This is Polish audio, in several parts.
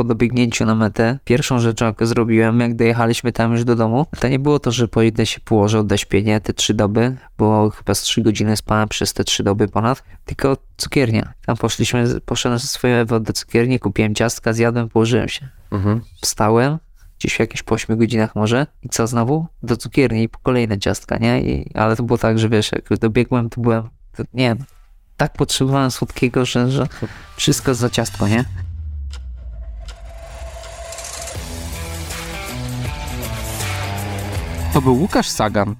po dobiegnięciu na metę, pierwszą rzeczą, jaką zrobiłem, jak dojechaliśmy tam już do domu, to nie było to, że pojedę się położę, odda śpienie te trzy doby, bo chyba z trzy godziny spałem przez te trzy doby ponad, tylko cukiernia. Tam poszliśmy, poszedłem ze swoją Ewą do cukierni, kupiłem ciastka, zjadłem, położyłem się. Mhm. Wstałem, gdzieś w jakichś po 8 godzinach może i co znowu? Do cukierni i po kolejne ciastka, nie? I, ale to było tak, że wiesz, jak dobiegłem, to byłem, to, nie wiem, tak potrzebowałem słodkiego, że, że wszystko za ciastko, nie? To był Łukasz Sagan.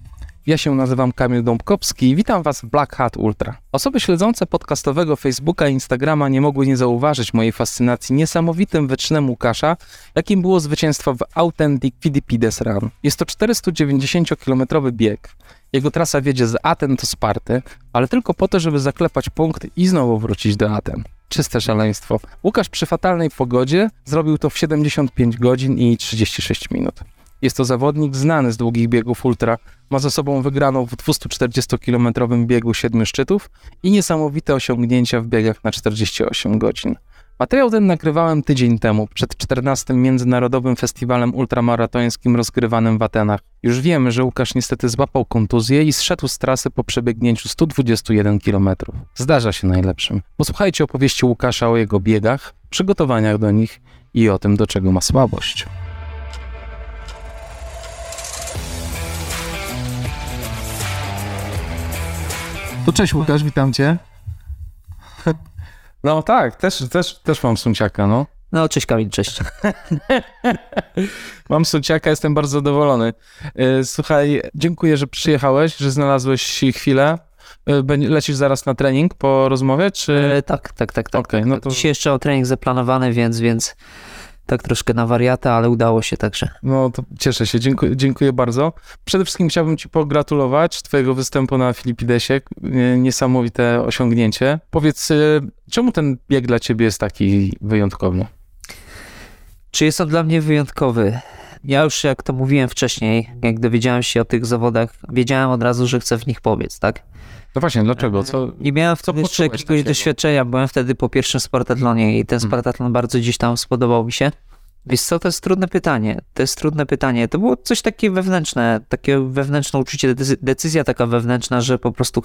Ja się nazywam Kamil Dąbkowski i witam Was w Black Hat Ultra. Osoby śledzące podcastowego Facebooka i Instagrama nie mogły nie zauważyć mojej fascynacji niesamowitym wyczynem Łukasza, jakim było zwycięstwo w Authentic Fidipides Run. Jest to 490-kilometrowy bieg. Jego trasa wiedzie z Aten do Sparty, ale tylko po to, żeby zaklepać punkt i znowu wrócić do Aten. Czyste szaleństwo. Łukasz przy fatalnej pogodzie zrobił to w 75 godzin i 36 minut. Jest to zawodnik znany z długich biegów ultra. Ma za sobą wygraną w 240-kilometrowym biegu siedmiu szczytów i niesamowite osiągnięcia w biegach na 48 godzin. Materiał ten nagrywałem tydzień temu, przed 14. Międzynarodowym Festiwalem Ultramaratońskim rozgrywanym w Atenach. Już wiemy, że Łukasz niestety złapał kontuzję i zszedł z trasy po przebiegnięciu 121 km. Zdarza się najlepszym. Posłuchajcie opowieści Łukasza o jego biegach, przygotowaniach do nich i o tym, do czego ma słabość. To cześć Łukasz, witam cię. No tak, też, też, też mam sunciaka, no. No, cześć Kamil, cześć. Mam sunciaka, jestem bardzo zadowolony. E, Słuchaj, dziękuję, że przyjechałeś, że znalazłeś chwilę. Będzie- Lecisz zaraz na trening po rozmowie, czy... E, tak, tak, tak, tak. Okej, no to, Dzisiaj jeszcze o trening zaplanowany, więc, więc tak troszkę na wariata, ale udało się także. no to cieszę się, dziękuję, dziękuję bardzo. Przede wszystkim chciałbym ci pogratulować twojego występu na Filipidesie. Niesamowite osiągnięcie. Powiedz, e, czemu ten bieg dla ciebie jest taki wyjątkowy? Czy jest on dla mnie wyjątkowy? Ja już, jak to mówiłem wcześniej, jak dowiedziałem się o tych zawodach, wiedziałem od razu, że chcę w nich pobiec, tak? No właśnie, dlaczego? Co... Nie miałem wtedy jeszcze jakiegoś takiego? doświadczenia, byłem wtedy po pierwszym Spartatlonie i ten Mhm. Spartatlon bardzo gdzieś tam spodobał mi się. Wiesz co, to jest trudne pytanie, to jest trudne pytanie. To było coś takie wewnętrzne, takie wewnętrzne uczucie, decy- decyzja taka wewnętrzna, że po prostu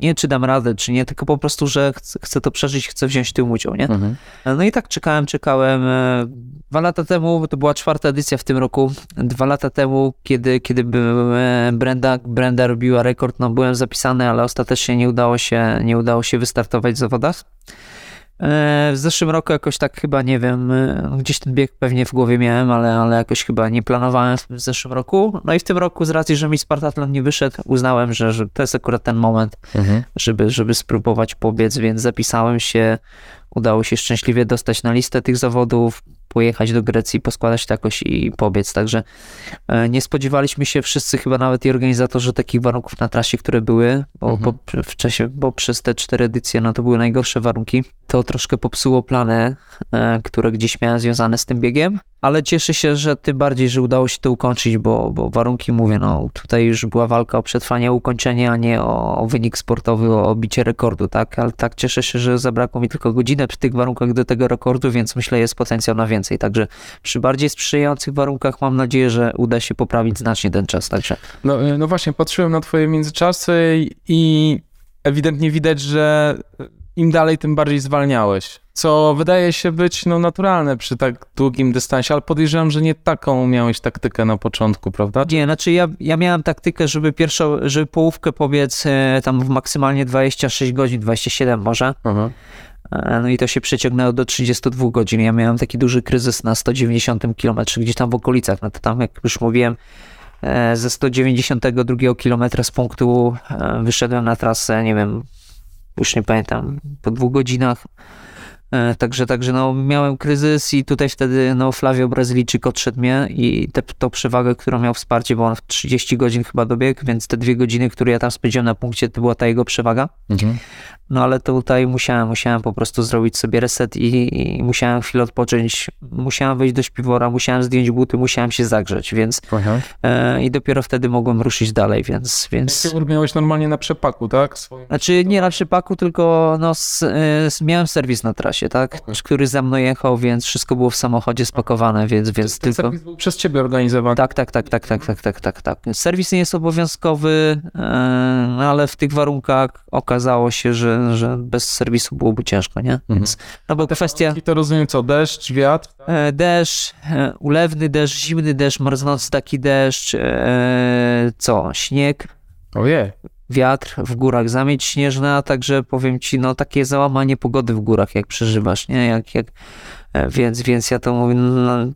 nie czy dam radę, czy nie, tylko po prostu, że chcę, chcę to przeżyć, chcę wziąć tym udział, nie? Mhm. No i tak czekałem, czekałem. e, Dwa lata temu, to była czwarta edycja w tym roku, dwa lata temu, kiedy, kiedy e, Brenda, Brenda robiła rekord, no byłem zapisany, ale ostatecznie nie udało się, nie udało się wystartować w zawodach. E, W zeszłym roku jakoś tak chyba, nie wiem, e, gdzieś ten bieg pewnie w głowie miałem, ale, ale jakoś chyba nie planowałem w, w zeszłym roku. No i w tym roku z racji, że mi Spartatlon nie wyszedł, uznałem, że, że to jest akurat ten moment, Mhm. żeby, żeby spróbować pobiec, więc zapisałem się. Udało się szczęśliwie dostać na listę tych zawodów, pojechać do Grecji, poskładać to jakoś i pobiec. Także e, nie spodziewaliśmy się wszyscy, chyba nawet i organizatorzy, takich warunków na trasie, które były, bo, Mhm. w czasie, bo przez te cztery edycje no to były najgorsze warunki. To troszkę popsuło plany, e, które gdzieś miałem związane z tym biegiem. Ale cieszę się, że tym bardziej, że udało się to ukończyć, bo, bo warunki, mówię, no tutaj już była walka o przetrwanie, ukończenie, a nie o, o wynik sportowy, o, o bicie rekordu, tak? Ale tak cieszę się, że zabrakło mi tylko godzinę przy tych warunkach do tego rekordu, więc myślę, jest potencjał na więcej. Także przy bardziej sprzyjających warunkach mam nadzieję, że uda się poprawić znacznie ten czas. Także No, y, no właśnie, patrzyłem na twoje międzyczasy i ewidentnie widać, że im dalej, tym bardziej zwalniałeś. Co wydaje się być no, naturalne przy tak długim dystansie, ale podejrzewam, że nie taką miałeś taktykę na początku, prawda? Nie, znaczy ja, ja miałem taktykę, żeby pierwszą, żeby połówkę pobiec e, tam w maksymalnie 26 godzin, 27 może. Aha. E, No i to się przeciągnęło do 32 godzin. Ja miałem taki duży kryzys na 190 km, gdzieś tam w okolicach. No to tam, jak już mówiłem, e, ze 192 km z punktu wyszedłem na trasę, nie wiem, już nie pamiętam, po dwóch godzinach. E, Także, także no, miałem kryzys i tutaj wtedy no, Flavio Brazylijczyk odszedł mnie i te, tą przewagę, którą miał wsparcie, bo on w 30 godzin chyba dobiegł, więc te dwie godziny, które ja tam spędziłem na punkcie, to była ta jego przewaga. Mhm. no ale tutaj musiałem, musiałem po prostu zrobić sobie reset i, i musiałem chwilę odpocząć, musiałem wejść do śpiwora, musiałem zdjąć buty, musiałem się zagrzeć, więc e, i dopiero wtedy mogłem ruszyć dalej, więc... więc... Ty miałeś normalnie na przepaku, tak? Swoim... Znaczy nie na przepaku, tylko no, s, s, miałem serwis na trasie, tak? Okay. Który za mną jechał, więc wszystko było w samochodzie spakowane, więc, więc Ten tylko... serwis był przez ciebie organizowany? Tak, tak, tak, tak, tak, tak, tak, tak, tak. Serwis nie jest obowiązkowy, e, ale w tych warunkach okazało się, że, że bez serwisu byłoby ciężko, nie? Mhm. Więc, no bo kwestia... I to rozumiem co, deszcz, wiatr? E, deszcz, e, ulewny deszcz, zimny deszcz, marznący taki deszcz, co, śnieg. Ojej wiatr w górach, zamieć śnieżna, także powiem ci, no takie załamanie pogody w górach, jak przeżywasz, nie? Jak, jak, więc, więc ja to mówię, no,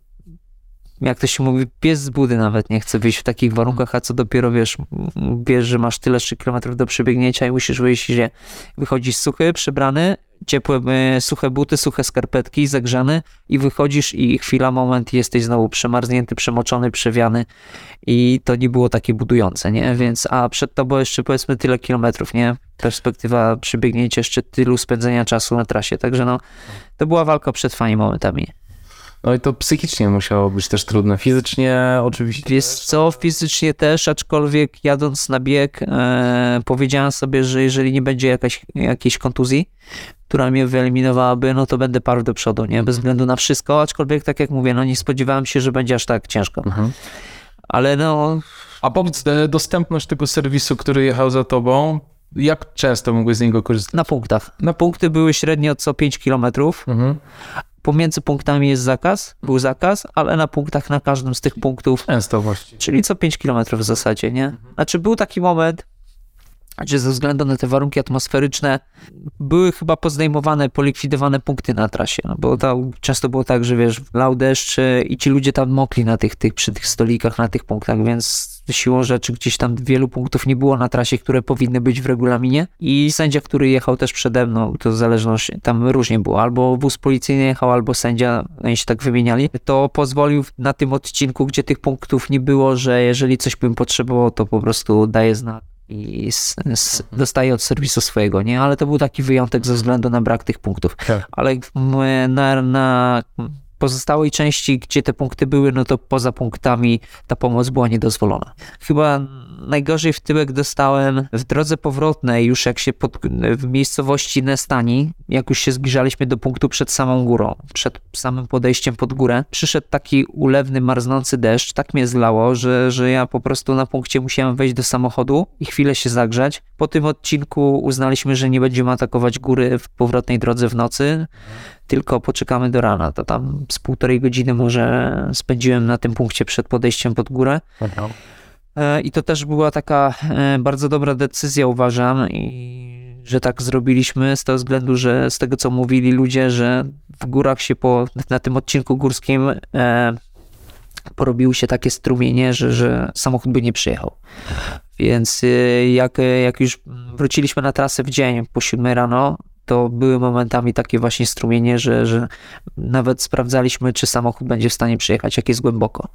jak to się mówi, pies z budy nawet nie chce wyjść w takich warunkach, a co dopiero wiesz, wiesz, że masz tyle 3 km do przebiegnięcia i musisz wyjść, że wychodzisz suchy, przebrany, ciepłe, e, suche buty, suche skarpetki, zagrzany i wychodzisz i chwila, moment jesteś znowu przemarznięty, przemoczony, przewiany i to nie było takie budujące, nie? Więc, a przed tobą jeszcze powiedzmy tyle kilometrów, nie? Perspektywa przebiegnięcia jeszcze tylu spędzenia czasu na trasie, także no, to była walka przed fajnymi momentami. No i to psychicznie musiało być też trudne. Fizycznie oczywiście. Wiesz co, fizycznie też, aczkolwiek jadąc na bieg e, powiedziałem sobie, że jeżeli nie będzie jakaś, jakiejś kontuzji, która mnie wyeliminowałaby, no to będę parł do przodu, nie? Bez względu na wszystko, aczkolwiek tak jak mówię, no nie spodziewałem się, że będzie aż tak ciężko. Mhm. Ale no... A powiedz, e, dostępność tego serwisu, który jechał za tobą, jak często mogłeś z niego korzystać? Na punktach. Na punkty były średnio co 5 kilometrów, mhm. Pomiędzy punktami jest zakaz, był zakaz, ale na punktach, na każdym z tych punktów. Często właściwie. Czyli co 5 km w zasadzie, nie? Znaczy był taki moment, gdzie ze względu na te warunki atmosferyczne były chyba pozdejmowane, polikwidowane punkty na trasie, no bo to często było tak, że wiesz, lał deszcz i ci ludzie tam mokli na tych, tych, przy tych stolikach, na tych punktach, więc siłą rzeczy gdzieś tam wielu punktów nie było na trasie, które powinny być w regulaminie i sędzia, który jechał też przede mną, to zależność, tam różnie było, albo wóz policyjny jechał, albo sędzia, oni się tak wymieniali, to pozwolił na tym odcinku, gdzie tych punktów nie było, że jeżeli coś bym potrzebował, to po prostu daje znak i s, dostaje od serwisu swojego, nie? Ale to był taki wyjątek ze względu na brak tych punktów. Tak. Ale na, na pozostałej części, gdzie te punkty były, no to poza punktami ta pomoc była niedozwolona. Chyba najgorzej w tyłek dostałem w drodze powrotnej, już jak się pod, w miejscowości Nestani, jak już się zbliżaliśmy do punktu przed samą górą, przed samym podejściem pod górę, przyszedł taki ulewny, marznący deszcz, tak mnie zlało, że, że ja po prostu na punkcie musiałem wejść do samochodu i chwilę się zagrzać. Po tym odcinku uznaliśmy, że nie będziemy atakować góry w powrotnej drodze w nocy, tylko poczekamy do rana. To tam z półtorej godziny może spędziłem na tym punkcie przed podejściem pod górę. Aha. E, I to też była taka e, bardzo dobra decyzja, uważam, i że tak zrobiliśmy z tego względu, że z tego co mówili ludzie, że w górach się po, na tym odcinku górskim e, porobiły się takie strumienie, że, że samochód by nie przyjechał. Więc e, jak, jak już wróciliśmy na trasę w dzień po 7 rano, to były momentami takie właśnie strumienie, że, że nawet sprawdzaliśmy, czy samochód będzie w stanie przyjechać, jak jest głęboko.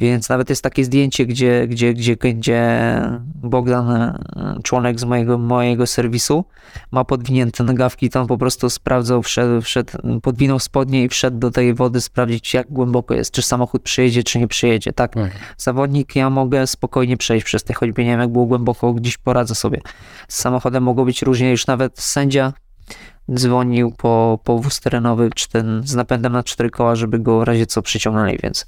Więc nawet jest takie zdjęcie, gdzie, gdzie, gdzie, gdzie Bogdan, członek z mojego, mojego serwisu, ma podwinięte nogawki, tam po prostu sprawdzał, wszedł, wszedł, podwinął spodnie i wszedł do tej wody sprawdzić, jak głęboko jest, czy samochód przyjedzie, czy nie przyjedzie. Tak, mhm. zawodnik, ja mogę spokojnie przejść przez te, choćby nie wiem, jak było głęboko, gdzieś poradzę sobie. Z samochodem mogło być różnie, już nawet sędzia dzwonił po, po wóz terenowy, czy ten z napędem na cztery koła, żeby go w razie co przyciągnęli, więc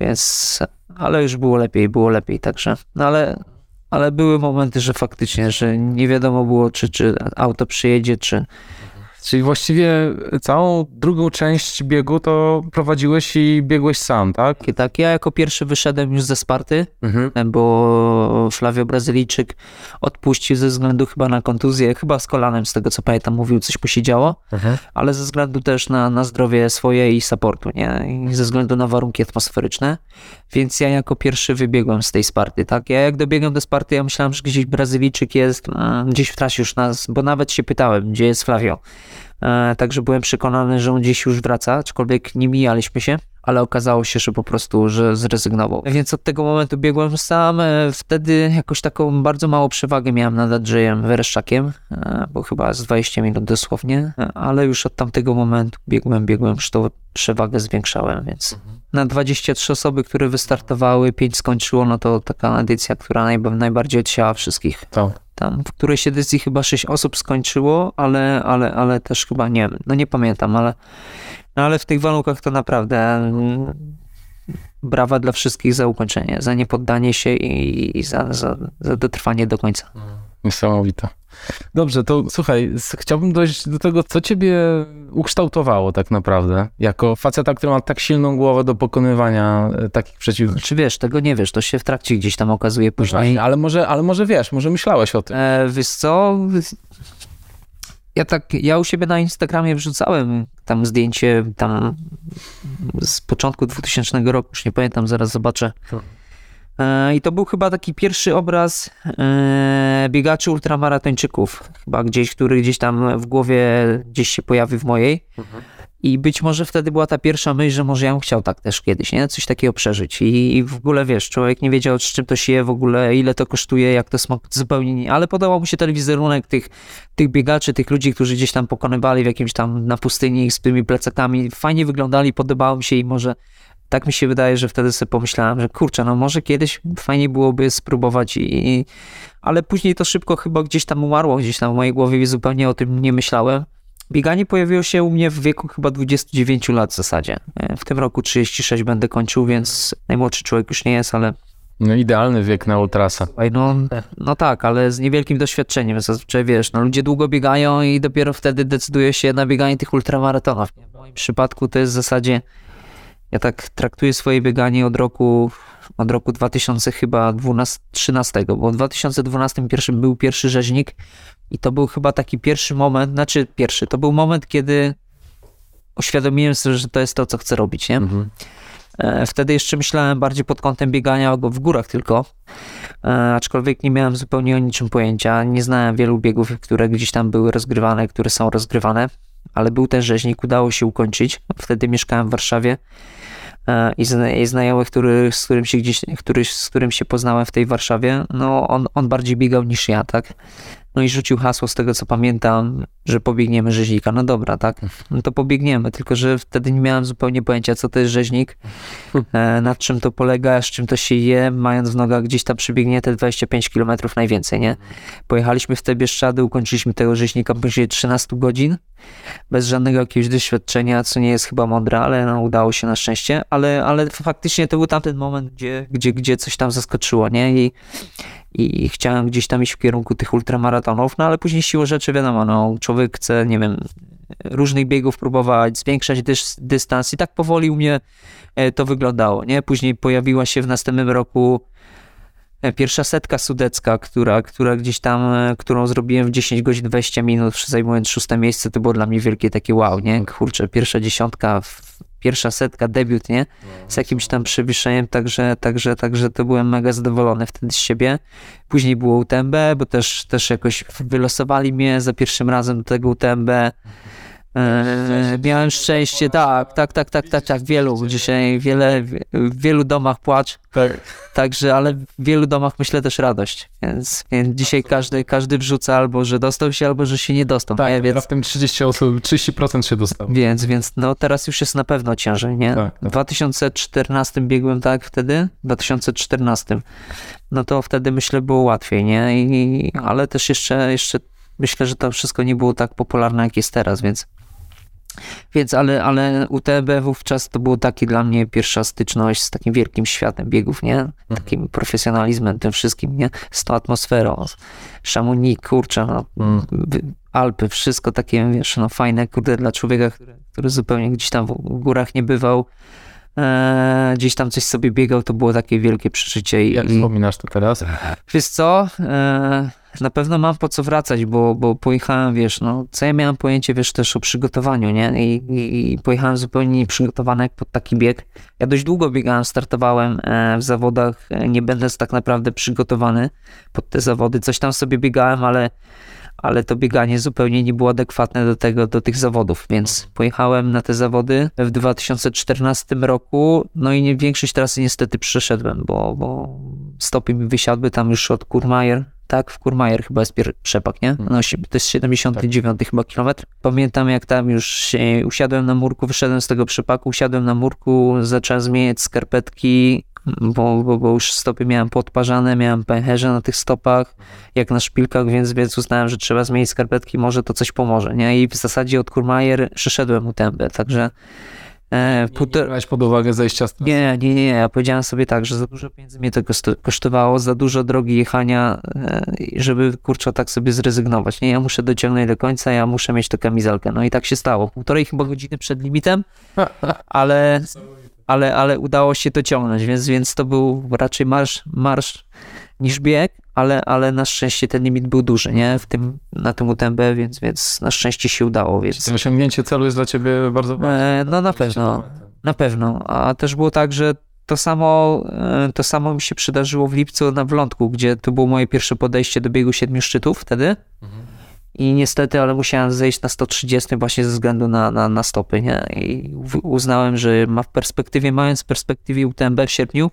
więc, ale już było lepiej, było lepiej, także, no ale, ale były momenty, że faktycznie, że nie wiadomo było, czy, czy auto przyjedzie, czy, Czyli właściwie całą drugą część biegu to prowadziłeś i biegłeś sam, tak? Tak, ja jako pierwszy wyszedłem już ze Sparty, mhm. bo Flavio Brazylijczyk odpuścił ze względu chyba na kontuzję, chyba z kolanem, z tego co pamiętam, mówił, coś mu się działo, mhm. ale ze względu też na, na zdrowie swoje i supportu, nie? I ze względu na warunki atmosferyczne, więc ja jako pierwszy wybiegłem z tej Sparty, tak? Ja jak dobiegłem do Sparty, ja myślałem, że gdzieś Brazylijczyk jest gdzieś w trasie już nas, bo nawet się pytałem, gdzie jest Flavio. E, także byłem przekonany, że on gdzieś już wraca, aczkolwiek nie mijaliśmy się. ale okazało się, że po prostu, że zrezygnował. Więc od tego momentu biegłem sam. E, wtedy jakoś taką bardzo małą przewagę miałem nad Andrzejem Wereszczakiem, e, bo chyba z 20 minut dosłownie, ale już od tamtego momentu biegłem, biegłem, już tą przewagę zwiększałem, więc mhm. na 23 osoby, które wystartowały, 5 skończyło, no to taka edycja, która naj, najbardziej odsiała wszystkich. Tak. Tam w którejś edycji chyba 6 osób skończyło, ale, ale, ale też chyba nie no nie pamiętam, ale no ale w tych warunkach to naprawdę mm, brawa dla wszystkich za ukończenie, za niepoddanie się i, i za, za, za dotrwanie do końca. Niesamowite. Dobrze, to słuchaj, chciałbym dojść do tego, co ciebie ukształtowało tak naprawdę, jako faceta, który ma tak silną głowę do pokonywania e, takich przeciwników. Czy wiesz, tego nie wiesz, to się w trakcie gdzieś tam okazuje później. ale może, ale może wiesz, może myślałeś o tym. E, wiesz co, ja tak, ja u siebie na Instagramie wrzucałem tam zdjęcie tam z początku 2000 roku, już nie pamiętam, zaraz zobaczę. E, I to był chyba taki pierwszy obraz e, biegaczy ultramaratończyków, chyba gdzieś, który gdzieś tam w głowie gdzieś się pojawił w mojej. Mhm. I być może wtedy była ta pierwsza myśl, że może ja bym chciał tak też kiedyś, nie? Coś takiego przeżyć. I, I, w ogóle wiesz, człowiek nie wiedział, z czym to się je w ogóle, ile to kosztuje, jak to smak, zupełnie nie. Ale podobał mu się ten wizerunek tych, tych biegaczy, tych ludzi, którzy gdzieś tam pokonywali w jakimś tam na pustyni z tymi plecakami. Fajnie wyglądali, podobało mi się i może tak mi się wydaje, że wtedy sobie pomyślałem, że kurczę, no może kiedyś fajnie byłoby spróbować i, ale później to szybko chyba gdzieś tam umarło, gdzieś tam w mojej głowie zupełnie o tym nie myślałem. Bieganie pojawiło się u mnie w wieku chyba 29 lat w zasadzie. E, w tym roku 36 będę kończył, więc najmłodszy człowiek już nie jest, ale no idealny wiek na ultrasa. No, no tak, ale z niewielkim doświadczeniem. Zazwyczaj wiesz, no ludzie długo biegają i dopiero wtedy decyduje się na bieganie tych ultramaratonów. W moim przypadku to jest w zasadzie, ja tak traktuję swoje bieganie od roku, od roku 2000 chyba 12, 13, bo w 2012 pierwszy, był pierwszy rzeźnik i to był chyba taki pierwszy moment, znaczy pierwszy, to był moment, kiedy uświadomiłem sobie, że to jest to, co chcę robić, nie? Mhm. E, wtedy jeszcze myślałem bardziej pod kątem biegania w górach tylko, e, aczkolwiek nie miałem zupełnie o niczym pojęcia. Nie znałem wielu biegów, które gdzieś tam były rozgrywane, które są rozgrywane, ale był ten rzeźnik, udało się ukończyć. Wtedy mieszkałem w Warszawie e, i, i znajomy, który, z którym się gdzieś, który, z którym się poznałem w tej Warszawie, no on, on bardziej biegał niż ja, tak? No i rzucił hasło z tego, co pamiętam, że pobiegniemy rzeźnika. No dobra, tak, no to pobiegniemy, tylko że wtedy nie miałem zupełnie pojęcia, co to jest rzeźnik, e, nad czym to polega, z czym to się je, mając w nogach gdzieś tam te 25 km najwięcej, nie? Pojechaliśmy w te Bieszczady, ukończyliśmy tego rzeźnika poniżej 13 godzin, bez żadnego jakiegoś doświadczenia, co nie jest chyba mądre, ale no, udało się na szczęście, ale, ale faktycznie to był tamten moment, gdzie, gdzie, gdzie coś tam zaskoczyło, nie? I i chciałem gdzieś tam iść w kierunku tych ultramaratonów, no ale później siłą rzeczy wiadomo, no człowiek chce, nie wiem, różnych biegów próbować, zwiększać dys, dystans i tak powoli u mnie e, to wyglądało, nie? Później pojawiła się w następnym roku e, pierwsza setka sudecka, która, która gdzieś tam, e, którą zrobiłem w 10 godzin 20 minut, zajmując szóste miejsce, to było dla mnie wielkie takie wow, nie? Kurczę, pierwsza dziesiątka w pierwsza setka, debiut, nie? Z jakimś tam przewyższeniem, także, także, także to byłem mega zadowolony wtedy z siebie. Później było UTMB, bo też, też jakoś wylosowali mnie za pierwszym razem do tego UTMB. E, miałem szczęście, tak, tak, tak, tak, tak, tak, wielu, dzisiaj wiele, w wielu domach płacz, tak. także, ale w wielu domach myślę też radość, więc, więc dzisiaj każdy, każdy wrzuca albo, że dostał się, albo, że się nie dostał. Tak, nie? więc, w tym 30 osób, 30% się dostał. Więc, więc no teraz już jest na pewno ciężej, nie? Tak, tak. W 2014 biegłem tak wtedy, w 2014, no to wtedy myślę było łatwiej, nie? I, ale też jeszcze, jeszcze myślę, że to wszystko nie było tak popularne, jak jest teraz, więc więc, ale, ale UTB wówczas to było taki dla mnie pierwsza styczność z takim wielkim światem biegów, nie? Mhm. Takim profesjonalizmem, tym wszystkim, nie? Z tą atmosferą. Chamonix, kurczę, no, mm. Alpy, wszystko takie, wiesz, no fajne, kurde, dla człowieka, który, który zupełnie gdzieś tam w górach nie bywał, e, gdzieś tam coś sobie biegał, to było takie wielkie przeżycie. Jak i, wspominasz to teraz? Wiesz co, e, na pewno mam po co wracać, bo, bo pojechałem, wiesz, no, co ja miałem pojęcie, wiesz, też o przygotowaniu, nie? I, i, i pojechałem zupełnie nieprzygotowany pod taki bieg. Ja dość długo biegałem, startowałem e, w zawodach, e, nie będąc tak naprawdę przygotowany pod te zawody. Coś tam sobie biegałem, ale ale to bieganie zupełnie nie było adekwatne do tego, do tych zawodów, więc pojechałem na te zawody w 2014 roku, no i większość trasy niestety przeszedłem, bo, bo stopy mi wysiadły tam już od Kurmajer, tak, w Kurmajer chyba jest pier- przepak, nie? No, si- to jest 79 chyba kilometr. Pamiętam jak tam już usiadłem na murku, wyszedłem z tego przepaku, usiadłem na murku, zacząłem zmieniać skarpetki, bo, bo, bo już stopy miałem podparzane, miałem pęcherze na tych stopach, jak na szpilkach, więc, więc uznałem, że trzeba zmienić skarpetki, może to coś pomoże, nie? I w zasadzie od Kurmajer przeszedłem utębę, także e, Nie, nie brałeś pod uwagę zejścia z nie, nie, nie, nie. Ja powiedziałem sobie tak, że za dużo pieniędzy mnie to kosztowało, za dużo drogi jechania, e, żeby kurczę tak sobie zrezygnować. Nie, ja muszę dociągnąć do końca, ja muszę mieć tę kamizelkę. No i tak się stało. Półtorej chyba godziny przed limitem, ale, ale, ale udało się to ciągnąć, więc, więc to był raczej marsz, marsz niż bieg, ale, ale na szczęście ten limit był duży, nie? W tym, na tym UTMB, więc, więc na szczęście się udało, więc... To osiągnięcie celu jest dla ciebie bardzo ważne. E, no na pewno. Na pewno. A też było tak, że to samo, e, to samo mi się przydarzyło w lipcu na Wlądku, gdzie to było moje pierwsze podejście do biegu siedmiu szczytów wtedy. I niestety, ale musiałem zejść na 130 właśnie ze względu na, na, na stopy, nie? I uznałem, że ma w perspektywie, mając w perspektywie UTMB w sierpniu,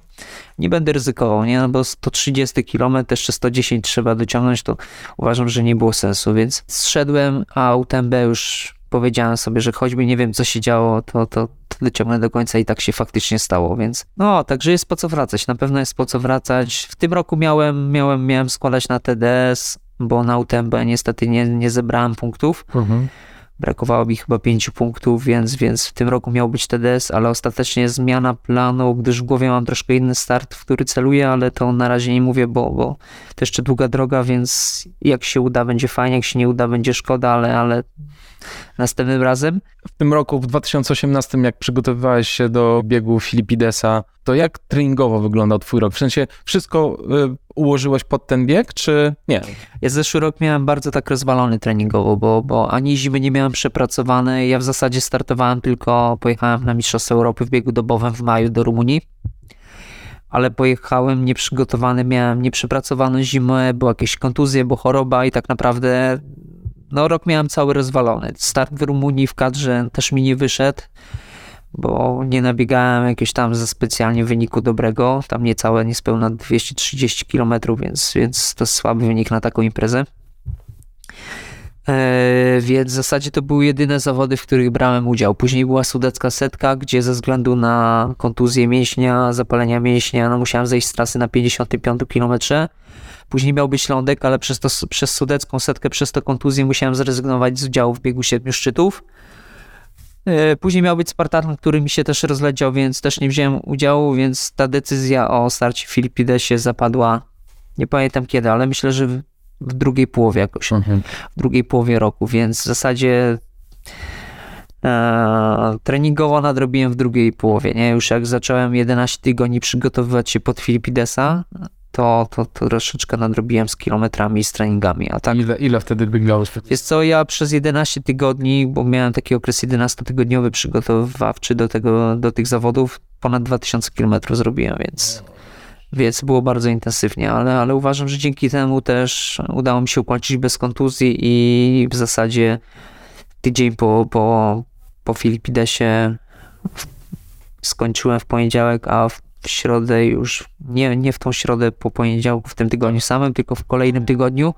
nie będę ryzykował, nie? No bo 130 km, jeszcze 110 trzeba dociągnąć, to uważam, że nie było sensu, więc zszedłem, a UTMB już powiedziałem sobie, że choćby nie wiem, co się działo, to, to, to dociągnę do końca i tak się faktycznie stało, więc no, także jest po co wracać, na pewno jest po co wracać. W tym roku miałem, miałem, miałem składać na TDS, bo na UTMB niestety nie, nie zebrałem punktów. Mhm. Brakowało mi chyba pięciu punktów, więc, więc w tym roku miał być TDS, ale ostatecznie zmiana planu, gdyż w głowie mam troszkę inny start, w który celuję, ale to na razie nie mówię, bo, bo to jeszcze długa droga, więc jak się uda, będzie fajnie, jak się nie uda, będzie szkoda, ale, ale następnym razem. W tym roku, w 2018, jak przygotowywałeś się do biegu Filipidesa, to jak treningowo wyglądał twój rok? W sensie wszystko y, ułożyłeś pod ten bieg, czy nie? Ja zeszły rok miałem bardzo tak rozwalony treningowo, bo, bo ani zimy nie miałem przepracowane. Ja w zasadzie startowałem tylko, pojechałem na Mistrzostwa Europy w biegu dobowym w maju do Rumunii. Ale pojechałem nieprzygotowany, miałem nieprzepracowaną zimę, były jakieś kontuzje, bo choroba i tak naprawdę no rok miałem cały rozwalony. Start w Rumunii w kadrze też mi nie wyszedł, bo nie nabiegałem jakiegoś tam za specjalnie wyniku dobrego. Tam niecałe, niespełna 230 km, więc, więc to słaby wynik na taką imprezę. E, więc w zasadzie to były jedyne zawody, w których brałem udział. Później była sudecka setka, gdzie ze względu na kontuzję mięśnia, zapalenia mięśnia, no musiałem zejść z trasy na 55 km. Później miał być lądek, ale przez, to, przez sudecką setkę, przez tę kontuzję musiałem zrezygnować z udziału w biegu siedmiu szczytów. E, Później miał być Spartan, który mi się też rozleciał, więc też nie wziąłem udziału, więc ta decyzja o starcie w Filipidesie zapadła, nie pamiętam kiedy, ale myślę, że w, w drugiej połowie jakoś, w drugiej połowie roku, więc w zasadzie e, treningowo nadrobiłem w drugiej połowie, nie? Już jak zacząłem 11 tygodni przygotowywać się pod Filipidesa, to, to, to troszeczkę nadrobiłem z kilometrami i z treningami, a tak Ile, ile wtedy biegałeś? Wiesz co, ja przez 11 tygodni, bo miałem taki okres 11-tygodniowy przygotowywawczy do, tego, do tych zawodów, ponad 2000 km zrobiłem, więc, więc było bardzo intensywnie, ale, ale uważam, że dzięki temu też udało mi się ukończyć bez kontuzji i w zasadzie tydzień po, po, po Filipidesie skończyłem w poniedziałek, a w w środę już, nie, nie w tą środę po poniedziałku w tym tygodniu samym, tylko w kolejnym tygodniu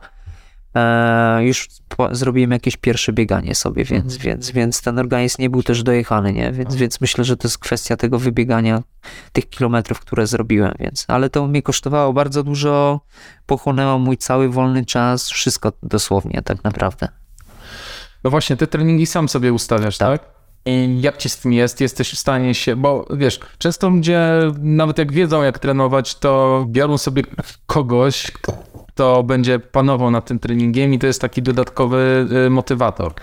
e, już po, zrobiłem jakieś pierwsze bieganie sobie, więc, więc, więc ten organizm nie był też dojechany, nie? Więc, więc myślę, że to jest kwestia tego wybiegania tych kilometrów, które zrobiłem, więc, ale to mnie kosztowało bardzo dużo, pochłonęło mój cały wolny czas, wszystko dosłownie, tak naprawdę. No właśnie, te treningi sam sobie ustawiasz, tak? I jak ci z tym jest? Jesteś w stanie się, bo wiesz, często ludzie, nawet jak wiedzą jak trenować, to biorą sobie kogoś, kto będzie panował nad tym treningiem i to jest taki dodatkowy y, motywator.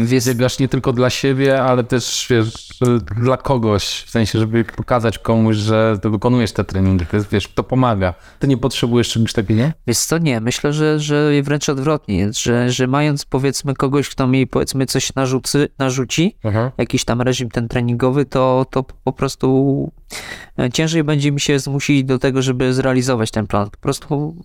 Wiesz- Biegasz nie tylko dla siebie, ale też wiesz, dla kogoś, w sensie, żeby pokazać komuś, że to wykonujesz te treningi, to jest, wiesz, to pomaga. Ty nie potrzebujesz czegoś takiego, nie? Wiesz co, nie, myślę, że, że wręcz odwrotnie jest, że, że mając powiedzmy kogoś, kto mi powiedzmy coś narzucy, narzuci, jakiś tam reżim ten treningowy, to, to po prostu ciężej będzie mi się zmusić do tego, żeby zrealizować ten plan. Po prostu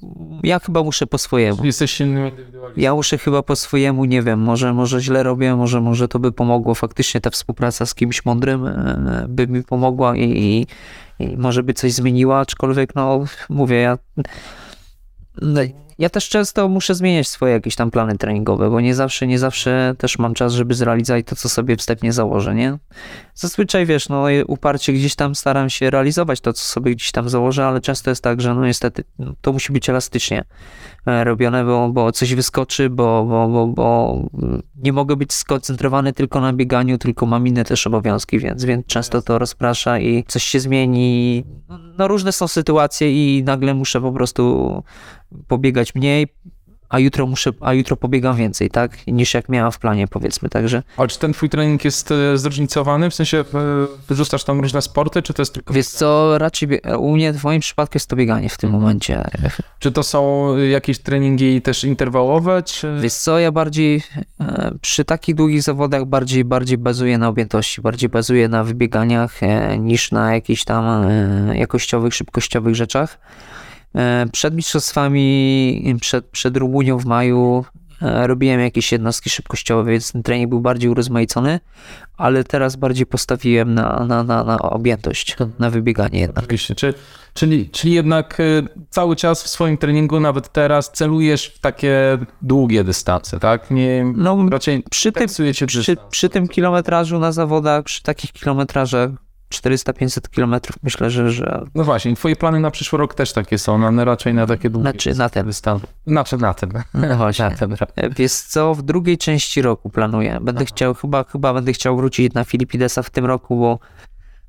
ja chyba muszę po swojemu. Jesteś silnym indywidualistą. Ja muszę chyba po swojemu, nie wiem, może, może źle robię, może, może to by pomogło. Faktycznie ta współpraca z kimś mądrym e, by mi pomogła i, i, i może by coś zmieniła, aczkolwiek no mówię, ja no, ja też często muszę zmieniać swoje jakieś tam plany treningowe, bo nie zawsze, nie zawsze też mam czas, żeby zrealizować to, co sobie wstępnie założę, nie? Zazwyczaj, wiesz, no uparcie gdzieś tam staram się realizować to, co sobie gdzieś tam założę, ale często jest tak, że no niestety no, to musi być elastycznie e, robione, bo, bo coś wyskoczy, bo, bo, bo, bo nie mogę być skoncentrowany tylko na bieganiu, tylko mam inne też obowiązki, więc, więc często to rozprasza i coś się zmieni. No różne są sytuacje i nagle muszę po prostu pobiegać mniej, a jutro muszę, a jutro pobiegam więcej, tak? Niż jak miałam w planie, powiedzmy, także. Ale czy ten twój trening jest e, zróżnicowany? W sensie e, wyrzucasz tam różne sporty, czy to jest tylko... Wiesz co, raczej u mnie, w moim przypadku jest to bieganie w tym Mhm. momencie. Czy to są jakieś treningi też interwałowe, czy... Wiesz co, ja bardziej e, przy takich długich zawodach bardziej, bardziej bazuję na objętości, bardziej bazuję na wybieganiach niż na jakichś tam jakościowych, szybkościowych rzeczach. E, Przed mistrzostwami, przed, przed Rumunią w maju e, robiłem jakieś jednostki szybkościowe, więc ten trening był bardziej urozmaicony, ale teraz bardziej postawiłem na, na, na, na objętość, na wybieganie jednak. Oczywiście, czy, czyli, czyli jednak y, cały czas w swoim treningu, nawet teraz, celujesz w takie długie dystanse, tak? Nie, No, raczej przy tym, przy, przy tym kilometrażu na zawodach, przy takich kilometrażach 400-500 kilometrów, myślę, że, że No właśnie, twoje plany na przyszły rok też takie są, a nie raczej na takie długie znaczy na ten. dystanse. Znaczy na ten. No właśnie. Na ten. E, Wiesz co, w drugiej części roku planuję. Będę chciał, chyba, chyba będę chciał wrócić na Filipidesa w tym roku, bo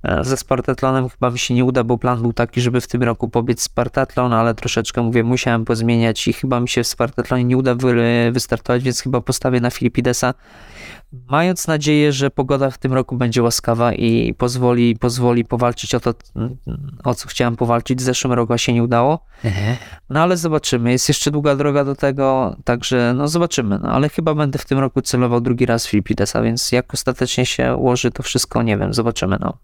e, ze Spartatlonem chyba mi się nie uda, bo plan był taki, żeby w tym roku pobiec Spartatlon, ale troszeczkę, mówię, musiałem pozmieniać i chyba mi się w Spartatlonie nie uda wy, wystartować, więc chyba postawię na Filipidesa, mając nadzieję, że pogoda w tym roku będzie łaskawa i pozwoli, pozwoli powalczyć o to, o co chciałem powalczyć. W zeszłym roku się nie udało. No ale zobaczymy. Jest jeszcze długa droga do tego, także no zobaczymy. No ale chyba będę w tym roku celował drugi raz Filipidesa, więc jak ostatecznie się ułoży to wszystko, nie wiem, zobaczymy. No.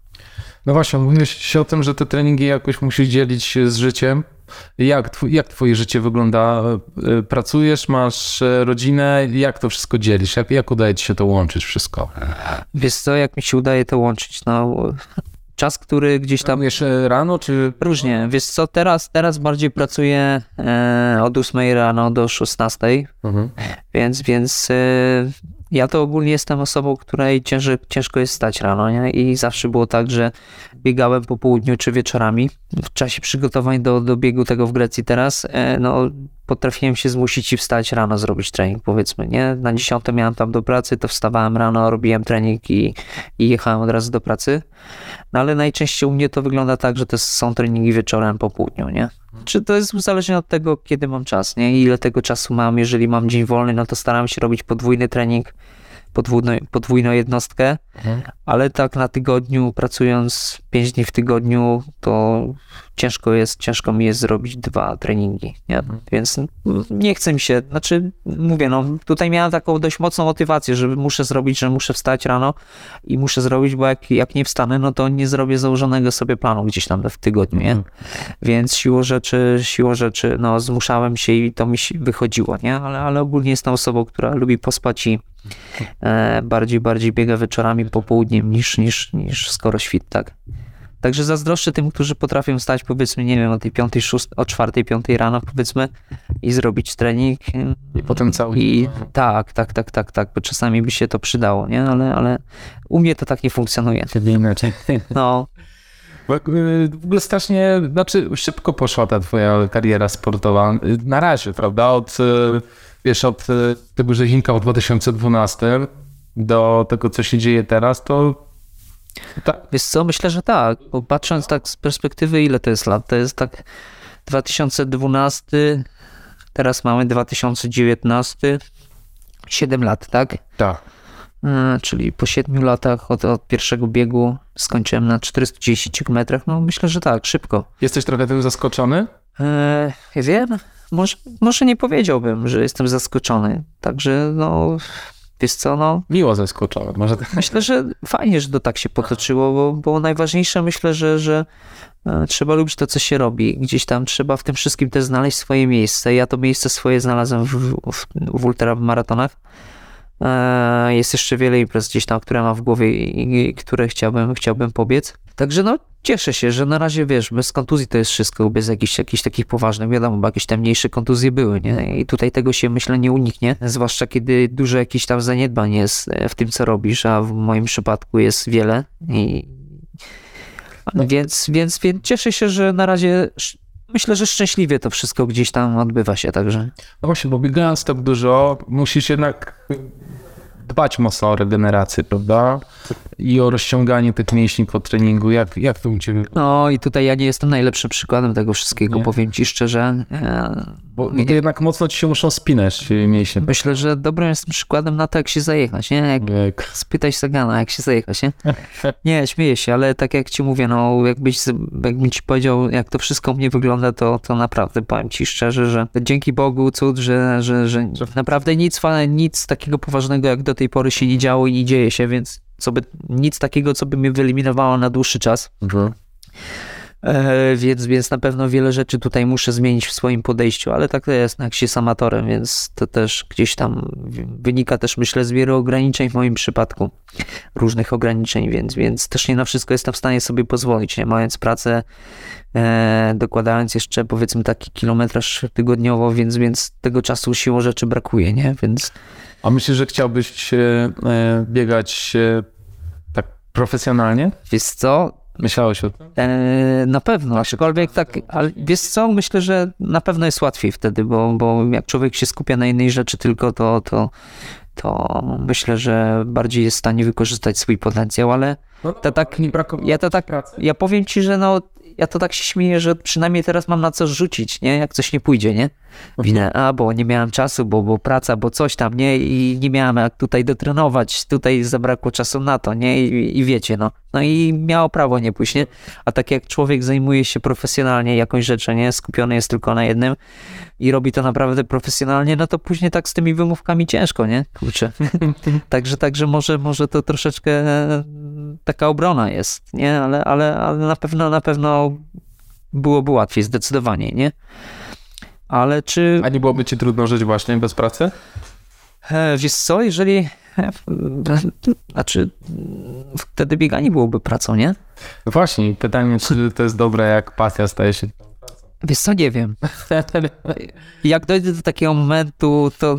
No właśnie, mówiłeś się o tym, że te treningi jakoś musisz dzielić z życiem. Jak, tw- jak twoje życie wygląda? Y, Pracujesz, masz e, rodzinę, jak to wszystko dzielisz? Jak, jak udaje ci się to łączyć wszystko? Wiesz co, jak mi się udaje to łączyć? No, czas, który gdzieś tam Planujesz e, rano, czy... różnie. Wiesz co, teraz, teraz bardziej pracuję e, od 8 rano do 16, Mhm. Więc, więc ja to ogólnie jestem osobą, której ciężko, jest stać rano, nie? I zawsze było tak, że biegałem po południu czy wieczorami. W czasie przygotowań do, do biegu tego w Grecji teraz, e, no potrafiłem się zmusić i wstać rano, zrobić trening, powiedzmy, nie? Na 10 miałem tam do pracy, to wstawałem rano, robiłem trening i, i jechałem od razu do pracy. No ale najczęściej u mnie to wygląda tak, że to są treningi wieczorem po południu, nie? Czy to jest uzależnione od tego, kiedy mam czas, nie? I ile tego czasu mam. Jeżeli mam dzień wolny, no to staram się robić podwójny trening, podwójno, podwójną jednostkę, Mhm. ale tak na tygodniu, pracując 5 dni w tygodniu, to ciężko jest, ciężko mi jest zrobić dwa treningi, nie? Więc mm, nie chce mi się, znaczy mówię, no tutaj miałem taką dość mocną motywację, że muszę zrobić, że muszę wstać rano i muszę zrobić, bo jak, jak nie wstanę, no to nie zrobię założonego sobie planu gdzieś tam w tygodniu, nie? Więc siłą rzeczy, siłą rzeczy, no zmuszałem się i to mi się wychodziło, nie? Ale, ale ogólnie jestem osobą, która lubi pospać i e, bardziej, bardziej biega wieczorami, popołudniem niż, niż, niż skoro świt, tak? Także zazdroszczę tym, którzy potrafią stać powiedzmy, nie wiem, o tej piątej, szóstej, o czwartej, piątej rano powiedzmy i zrobić trening. I potem cały I tak, tak, tak, tak, tak, bo czasami by się to przydało, nie? Ale, ale u mnie to tak nie funkcjonuje. No, y, W ogóle strasznie, znaczy szybko poszła ta twoja kariera sportowa. Na razie, prawda? Od, y, wiesz, od y, tego rzeźnika w 2012 do tego, co się dzieje teraz, to tak, Wiesz co, myślę, że tak, bo patrząc tak z perspektywy, ile to jest lat? To jest tak 2012, teraz mamy 2019, 7 lat, tak? tak. E, Czyli po 7 latach od, od pierwszego biegu skończyłem na 410 km. No myślę, że tak, szybko. Jesteś trochę tym zaskoczony? E, ja wiem, może, może nie powiedziałbym, że jestem zaskoczony. Także no, wiesz co, no... Miło zaskoczone, może tak. Myślę, że fajnie, że to tak się potoczyło, bo, bo najważniejsze myślę, że, że e, trzeba lubić to, co się robi. Gdzieś tam trzeba w tym wszystkim też znaleźć swoje miejsce. Ja to miejsce swoje znalazłem w, w, w ultramaratonach. E, Jest jeszcze wiele imprez gdzieś tam, które mam w głowie i, i które chciałbym, chciałbym pobiec. Także no, cieszę się, że na razie, wiesz, bez kontuzji to jest wszystko, bez jakichś, jakichś takich poważnych, wiadomo, bo jakieś tam mniejsze kontuzje były, nie? I tutaj tego się, myślę, nie uniknie, zwłaszcza kiedy dużo jakichś tam zaniedbań jest e, w tym, co robisz, a w moim przypadku jest wiele i więc, więc, więc cieszę się, że na razie myślę, że szczęśliwie to wszystko gdzieś tam odbywa się, także No właśnie, bo biegając tak dużo, musisz jednak dbać mocno o regenerację, prawda? I o rozciąganie tych mięśni po treningu. Jak, jak to u ciebie? no i tutaj ja nie jestem najlepszym przykładem tego wszystkiego, Nie? powiem ci szczerze. Bo to jednak mocno ci się muszą spinać mięśnie. Myślę, że dobrym jest przykładem na to, jak się zajechać, nie? Jak Jak... spytać Sagana, jak się zajechać, nie? Nie, śmieję się, ale tak jak ci mówię, no jakbyś, jakbym ci powiedział, jak to wszystko u mnie wygląda, to, to naprawdę powiem ci szczerze, że dzięki Bogu cud, że, że, że naprawdę nic, nic takiego poważnego jak do tej pory się nie działo i nie dzieje się, więc co by, nic takiego, co by mnie wyeliminowało na dłuższy czas. E, więc, więc na pewno wiele rzeczy tutaj muszę zmienić w swoim podejściu, ale tak to jest, jak się jest amatorem, więc to też gdzieś tam wynika też myślę z wielu ograniczeń w moim przypadku, różnych ograniczeń, więc, więc też nie na wszystko jestem w stanie sobie pozwolić, nie? Mając pracę, e, dokładając jeszcze powiedzmy taki kilometraż tygodniowo, więc, więc tego czasu siłą rzeczy brakuje, nie, więc A myślisz, że chciałbyś e, e, biegać e, tak profesjonalnie? wiesz co, Myślałeś o tym? E, na pewno, aczkolwiek tak, ale wiesz co, myślę, że na pewno jest łatwiej wtedy, bo, bo jak człowiek się skupia na jednej rzeczy tylko, to, to, to myślę, że bardziej jest w stanie wykorzystać swój potencjał, ale to tak, nie brakowało ja to tak, pracy? ja powiem ci, że no, ja to tak się śmieję, że przynajmniej teraz mam na co rzucić, nie, jak coś nie pójdzie, nie, winę, a bo nie miałem czasu, bo, bo praca, bo coś tam, nie, i nie miałem jak tutaj dotrenować, tutaj zabrakło czasu na to, nie, i, i wiecie, no, no i miało prawo nie pójść, nie, a tak jak człowiek zajmuje się profesjonalnie jakąś rzeczą, nie, skupiony jest tylko na jednym i robi to naprawdę profesjonalnie, no to później tak z tymi wymówkami ciężko, nie, kurczę, także, także może, może to troszeczkę taka obrona jest, nie, ale, ale, ale na pewno, na pewno byłoby łatwiej, zdecydowanie, nie, ale czy... A nie byłoby ci trudno żyć właśnie bez pracy? E, Wiesz co, jeżeli. e, Znaczy, wtedy bieganie byłoby pracą, nie? No właśnie, pytanie, czy to jest dobre, jak pasja staje się Wiesz co, nie wiem. Jak dojdę do takiego momentu, to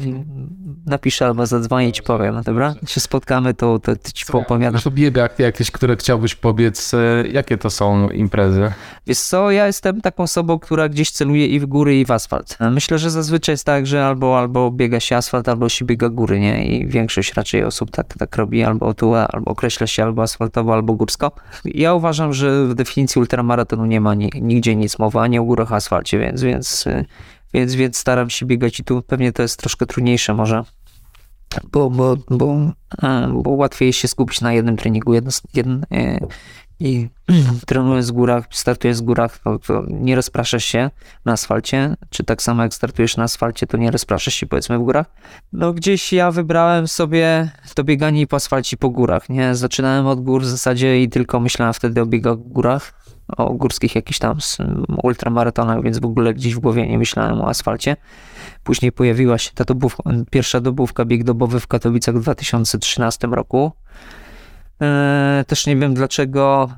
napiszę albo zadzwonię i ci powiem, dobra? Jak się spotkamy, to, to, to ci poopowiadam. To biegach jakieś, które chciałbyś pobiec, e, jakie to są imprezy? Wiesz co, ja jestem taką osobą, która gdzieś celuje i w góry, i w asfalt. Myślę, że zazwyczaj jest tak, że albo, albo biega się asfalt, albo się biega góry, nie? I większość raczej osób tak, tak robi, albo tu, albo określa się albo asfaltowo, albo górsko. Ja uważam, że w definicji ultramaratonu nie ma ni- nigdzie nic mowy, ani o górach, asfalcie, więc, więc, y, więc, więc staram się biegać i tu pewnie to jest troszkę trudniejsze może. Bo, bo, bo, a, bo łatwiej się skupić na jednym treningu jedno, jedn, e, i trenując w górach, startując w górach, to, to nie rozpraszasz się na asfalcie, czy tak samo jak startujesz na asfalcie, to nie rozpraszasz się powiedzmy w górach. No gdzieś ja wybrałem sobie to bieganie po asfalcie po górach, nie? Zaczynałem od gór w zasadzie i tylko myślałem wtedy o biegach w górach, o górskich jakichś tam ultramaratonach, więc w ogóle gdzieś w głowie nie myślałem o asfalcie. Później pojawiła się ta dobówka, pierwsza dobówka, bieg dobowy w Katowicach w 2013 roku. Eee, też nie wiem dlaczego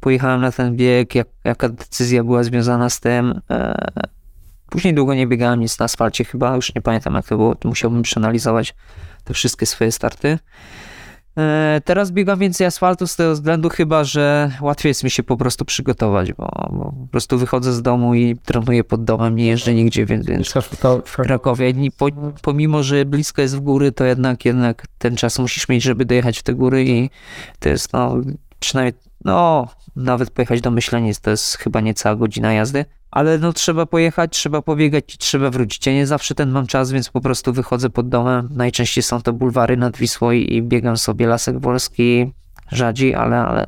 pojechałem na ten bieg, jak, jaka decyzja była związana z tym. Eee, później długo nie biegałem nic na asfalcie, chyba już nie pamiętam jak to było, musiałbym przeanalizować te wszystkie swoje starty. Eee, teraz biegam więcej asfaltu z tego względu chyba, że łatwiej jest mi się po prostu przygotować, bo, bo po prostu wychodzę z domu i trenuję pod domem, nie jeżdżę nigdzie, więc, więc w Krakowie. Po, pomimo, że blisko jest w góry, to jednak, jednak ten czas musisz mieć, żeby dojechać w te góry i to jest no, przynajmniej, no, nawet pojechać do Myślenic, to jest chyba niecała godzina jazdy, ale no trzeba pojechać, trzeba pobiegać i trzeba wrócić. Ja nie zawsze ten mam czas, więc po prostu wychodzę pod domem. Najczęściej są to bulwary nad Wisłą i, biegam sobie Lasek Wolski, rzadziej, ale, ale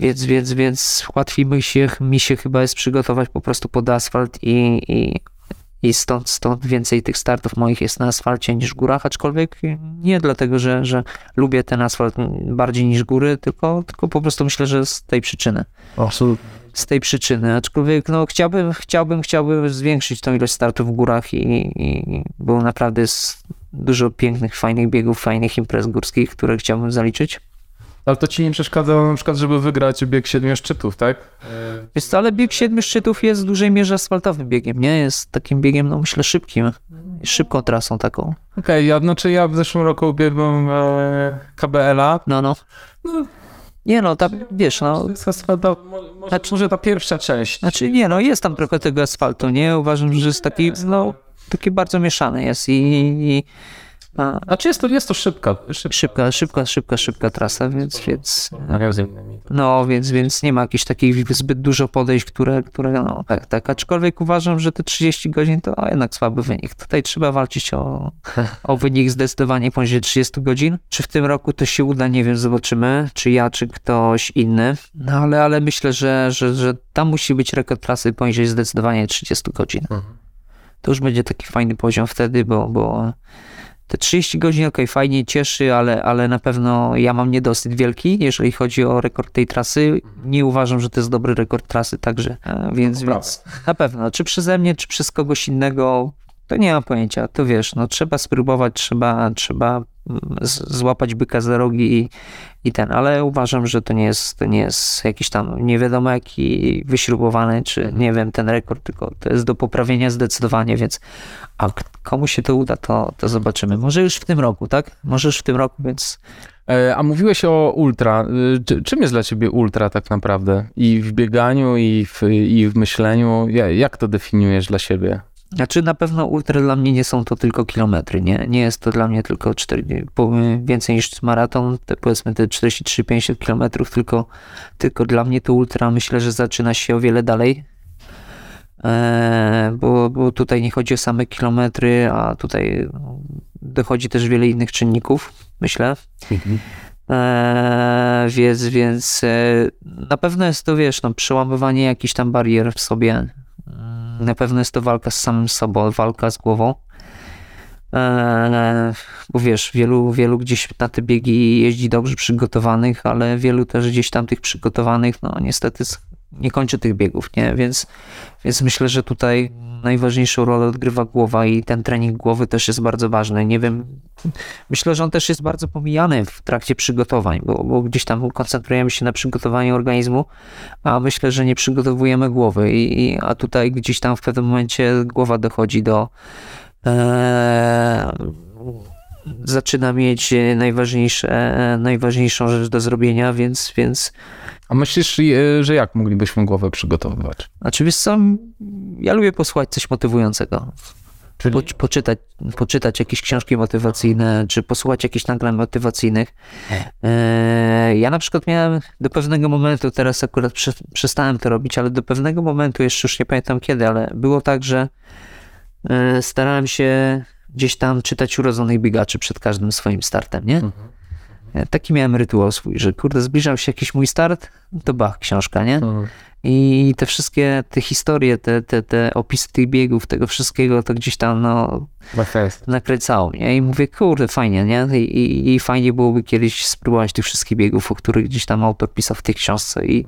więc, więc, więc łatwiej mi się, mi się chyba jest przygotować po prostu pod asfalt i, i, i stąd, stąd więcej tych startów moich jest na asfalcie niż w górach, aczkolwiek nie dlatego, że, że lubię ten asfalt bardziej niż góry, tylko, tylko po prostu myślę, że z tej przyczyny. Absolutnie. Z tej przyczyny, aczkolwiek no, chciałbym, chciałbym, chciałbym zwiększyć tą ilość startów w górach i, i było naprawdę jest dużo pięknych, fajnych biegów, fajnych imprez górskich, które chciałbym zaliczyć. Ale to ci nie przeszkadza na przykład, żeby wygrać bieg siedmiu szczytów, tak? Wiesz co, ale bieg siedmiu szczytów jest w dużej mierze asfaltowym biegiem, nie? Jest takim biegiem, no myślę, szybkim. Szybką trasą taką. Okej, okay, ja, znaczy ja w zeszłym roku biegłem e, KBL-a. No, no. Nie no, ta, wiesz, no... Jest asfaltowa, może, znaczy, może ta pierwsza część. Znaczy nie, no jest tam trochę tego asfaltu, nie? Uważam, że jest taki, no, taki bardzo mieszany jest i... i a, znaczy jest to, jest to szybka, szybka, szybka, szybka, szybka, szybka trasa, więc, więc no, więc, więc nie ma jakichś takich zbyt dużo podejść, które, które no, tak, tak, aczkolwiek uważam, że te 30 godzin to jednak słaby wynik. Tutaj trzeba walczyć o, o wynik zdecydowanie poniżej 30 godzin. Czy w tym roku to się uda, nie wiem, zobaczymy, czy ja, czy ktoś inny, no ale, ale myślę, że, że, że tam musi być rekord trasy poniżej zdecydowanie 30 godzin. Mhm. To już będzie taki fajny poziom wtedy, bo, bo te 30 godzin, ok, fajnie, cieszy, ale, ale na pewno ja mam niedosyt wielki, jeżeli chodzi o rekord tej trasy. Nie uważam, że to jest dobry rekord trasy, także, e, więc, więc na pewno, czy przeze mnie, czy przez kogoś innego, to nie mam pojęcia, to wiesz, no trzeba spróbować, trzeba, trzeba złapać byka za rogi i, i ten, ale uważam, że to nie jest, to nie jest jakiś tam nie wiadomo jaki wyśrubowany, czy nie wiem, ten rekord, tylko to jest do poprawienia zdecydowanie, więc a komu się to uda, to, to zobaczymy. Może już w tym roku, tak? Może już w tym roku, więc... E, a mówiłeś o ultra. E, czym jest dla ciebie ultra tak naprawdę? I w bieganiu, i w, i w myśleniu? Jak to definiujesz dla siebie? Znaczy na pewno ultra dla mnie nie są to tylko kilometry, nie? Nie jest to dla mnie tylko 4, więcej niż maraton, te powiedzmy te 43-50 kilometrów, tylko, tylko dla mnie to ultra myślę, że zaczyna się o wiele dalej, e, bo, bo tutaj nie chodzi o same kilometry, a tutaj dochodzi też wiele innych czynników, myślę. Mhm. E, więc, więc e, na pewno jest to, wiesz, no, przełamywanie jakichś tam barier w sobie, na pewno jest to walka z samym sobą, walka z głową. Eee, bo wiesz, wielu, wielu gdzieś na te biegi jeździ dobrze przygotowanych, ale wielu też gdzieś tam tych przygotowanych, no niestety nie kończy tych biegów, nie? Więc, więc myślę, że tutaj najważniejszą rolę odgrywa głowa i ten trening głowy też jest bardzo ważny. Nie wiem, myślę, że on też jest bardzo pomijany w trakcie przygotowań, bo, bo gdzieś tam koncentrujemy się na przygotowaniu organizmu, a myślę, że nie przygotowujemy głowy i, i a tutaj gdzieś tam w pewnym momencie głowa dochodzi do e, zaczyna mieć najważniejsze, najważniejszą rzecz do zrobienia, więc, więc a myślisz, że jak moglibyśmy głowę przygotowywać? Znaczy wiesz co, ja lubię posłuchać coś motywującego. Czyli? Po, poczytać, poczytać jakieś książki motywacyjne, czy posłuchać jakichś nagrań motywacyjnych. E, ja na przykład miałem do pewnego momentu, teraz akurat prze, przestałem to robić, ale do pewnego momentu, jeszcze już nie pamiętam kiedy, ale było tak, że e, starałem się gdzieś tam czytać urodzonych biegaczy przed każdym swoim startem, nie? Mhm. E, taki miałem rytuał swój, że kurde, zbliżał się jakiś mój start, to bach, książka, nie? Mhm. I te wszystkie te historie, te, te, te opisy tych biegów, tego wszystkiego, to gdzieś tam no, nakręcało mnie. I mówię, kurde, fajnie, nie? I, i, I, fajnie byłoby kiedyś spróbować tych wszystkich biegów, o których gdzieś tam autor pisał w tej książce. I,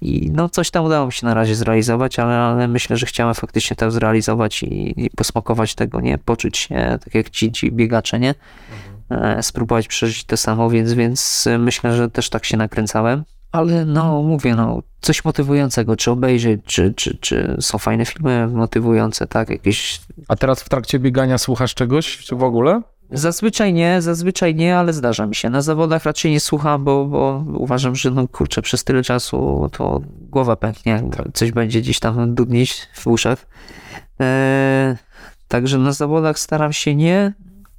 i no coś tam udało mi się na razie zrealizować, ale, ale myślę, że chciałem faktycznie to zrealizować i, i posmakować tego, nie? Poczuć się tak jak ci, ci biegacze, nie? Mhm spróbować przeżyć to samo, więc, więc myślę, że też tak się nakręcałem. Ale no, mówię, no, coś motywującego, czy obejrzeć, czy, czy, czy są fajne filmy motywujące, tak, jakieś... A teraz w trakcie biegania słuchasz czegoś, czy w ogóle? Zazwyczaj nie, zazwyczaj nie, ale zdarza mi się. Na zawodach raczej nie słucham, bo, bo uważam, że no kurczę, przez tyle czasu to głowa pęknie, tak. coś będzie gdzieś tam dudnić w uszach. Eee, także na zawodach staram się nie,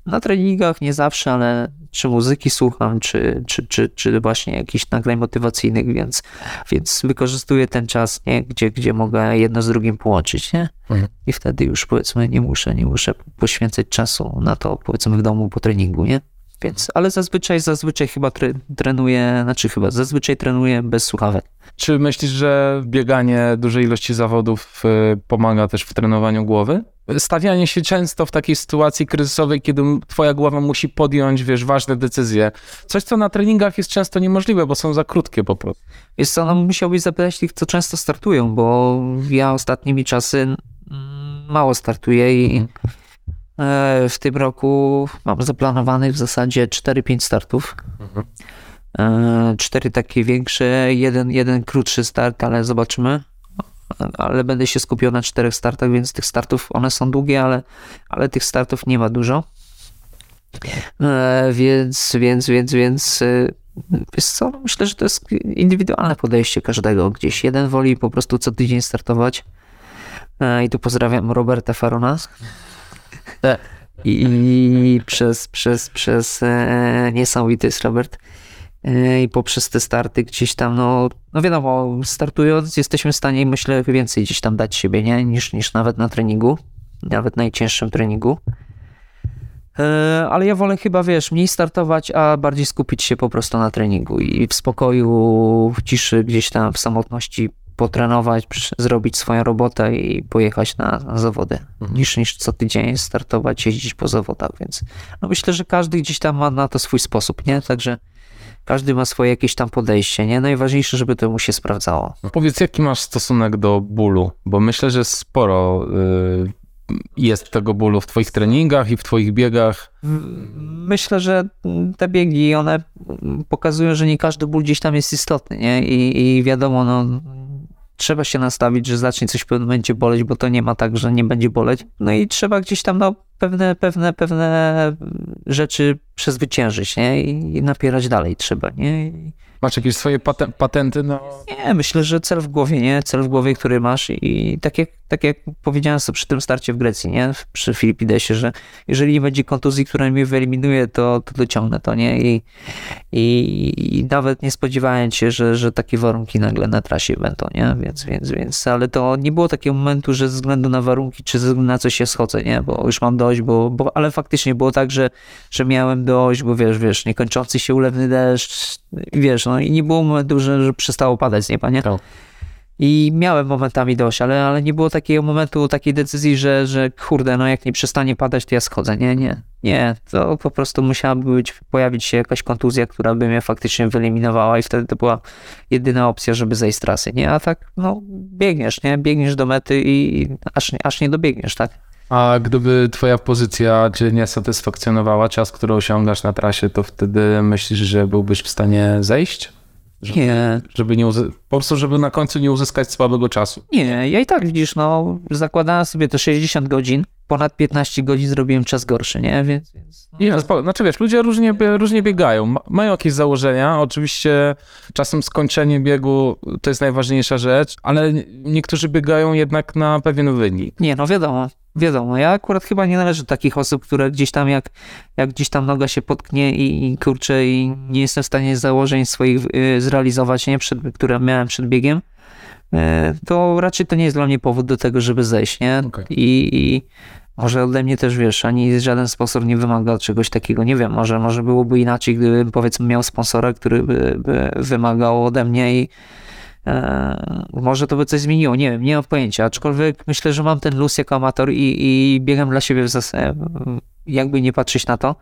na treningach nie zawsze, ale czy muzyki słucham, czy, czy, czy, czy właśnie jakichś nagrań motywacyjnych, więc, więc wykorzystuję ten czas, nie? Gdzie, gdzie mogę jedno z drugim połączyć, nie? Mhm. I wtedy już powiedzmy nie muszę, nie muszę poświęcać czasu na to, powiedzmy w domu po treningu, nie? Więc, ale zazwyczaj, zazwyczaj chyba tre, trenuję, znaczy chyba, zazwyczaj trenuję bez słuchawek. Czy myślisz, że bieganie dużej ilości zawodów y, pomaga też w trenowaniu głowy? Stawianie się często w takiej sytuacji kryzysowej, kiedy twoja głowa musi podjąć, wiesz, ważne decyzje. Coś, co na treningach jest często niemożliwe, bo są za krótkie po prostu. Wiesz co, no musiałbyś zapytać tych, co często startują, bo ja ostatnimi czasy mm, mało startuję i e, w tym roku mam zaplanowanych w zasadzie 4-5 startów. E, Cztery takie większe, jeden, jeden krótszy start, ale zobaczymy. Ale będę się skupiał na czterech startach, więc tych startów, one są długie, ale, ale tych startów nie ma dużo. E, Więc, więc, więc, więc e, wiesz co, myślę, że to jest indywidualne podejście każdego. Gdzieś jeden woli po prostu co tydzień startować. E, I tu pozdrawiam Roberta Farona. I przez, przez, przez e, niesamowity jest Robert. E, I poprzez te starty gdzieś tam, no, no wiadomo, startując jesteśmy w stanie, myślę, więcej gdzieś tam dać siebie, nie? Niż, niż nawet na treningu, nawet najcięższym treningu. E, Ale ja wolę chyba, wiesz, mniej startować, a bardziej skupić się po prostu na treningu i w spokoju, w ciszy, gdzieś tam w samotności potrenować, zrobić swoją robotę i pojechać na, na zawody, niż, niż co tydzień startować, jeździć po zawodach, więc no myślę, że każdy gdzieś tam ma na to swój sposób, nie? Także każdy ma swoje jakieś tam podejście, nie? Najważniejsze, żeby to mu się sprawdzało. Powiedz, jaki masz stosunek do bólu? Bo myślę, że sporo y, jest tego bólu w twoich treningach i w twoich biegach. Myślę, że te biegi, one pokazują, że nie każdy ból gdzieś tam jest istotny, nie? I, i wiadomo, no, trzeba się nastawić, że zacznie coś w pewnym momencie boleć, bo to nie ma tak, że nie będzie boleć. No i trzeba gdzieś tam, no, pewne, pewne, pewne rzeczy przezwyciężyć, nie? I, i napierać dalej trzeba, nie? I, Masz jakieś swoje paten- patenty na... nie, myślę, że cel w głowie, nie? Cel w głowie, który masz i tak jak, tak jak powiedziałem sobie przy tym starcie w Grecji, nie? Przy Filipidesie, że jeżeli nie będzie kontuzji, która mnie wyeliminuje, to, to dociągnę to, nie? I, i, I nawet nie spodziewałem się, że, że takie warunki nagle na trasie będą, nie? Więc, więc, więc, ale to nie było takiego momentu, że ze względu na warunki, czy ze względu na coś się schodzę, nie? Bo już mam dość, bo, bo ale faktycznie było tak, że, że miałem dość, bo wiesz, wiesz, niekończący się ulewny deszcz, wiesz, no i nie było momentu, że, że przestało padać nie? Tak. I miałem momentami dość, ale, ale nie było takiego momentu, takiej decyzji, że, że kurde, no jak nie przestanie padać, to ja schodzę. Nie, nie, nie. To po prostu musiałaby być, pojawić się jakaś kontuzja, która by mnie faktycznie wyeliminowała i wtedy to była jedyna opcja, żeby zejść z trasy, nie? A tak, no, biegniesz, nie? Biegniesz do mety i aż, aż nie dobiegniesz, tak? A gdyby twoja pozycja cię nie satysfakcjonowała, czas, który osiągasz na trasie, to wtedy myślisz, że byłbyś w stanie zejść? Nie, Żeby nie uzys- po prostu, żeby na końcu nie uzyskać słabego czasu. Nie, ja i tak widzisz, no, zakładałem sobie to 60 godzin, ponad 15 godzin zrobiłem czas gorszy, nie? Więc, więc no. Nie, spoko. znaczy wiesz, ludzie różnie, różnie biegają, Ma, mają jakieś założenia, oczywiście czasem skończenie biegu to jest najważniejsza rzecz, ale nie- niektórzy biegają jednak na pewien wynik. Nie, no wiadomo, wiadomo. Ja akurat chyba nie należę do takich osób, które gdzieś tam jak, jak gdzieś tam noga się potknie i, i kurczę i nie jestem w stanie założeń swoich y, zrealizować, nie? Przed, które miałem przed biegiem, y, to raczej to nie jest dla mnie powód do tego, żeby zejść, nie? Okej. I, I może ode mnie też, wiesz, ani w żaden sposób nie wymaga czegoś takiego, nie wiem, może, może byłoby inaczej, gdybym powiedzmy miał sponsora, który by, by wymagał ode mnie i E, może to by coś zmieniło, nie wiem, nie mam pojęcia, aczkolwiek myślę, że mam ten luz jako amator i, i biegam dla siebie w zasadzie, jakby nie patrzeć na to.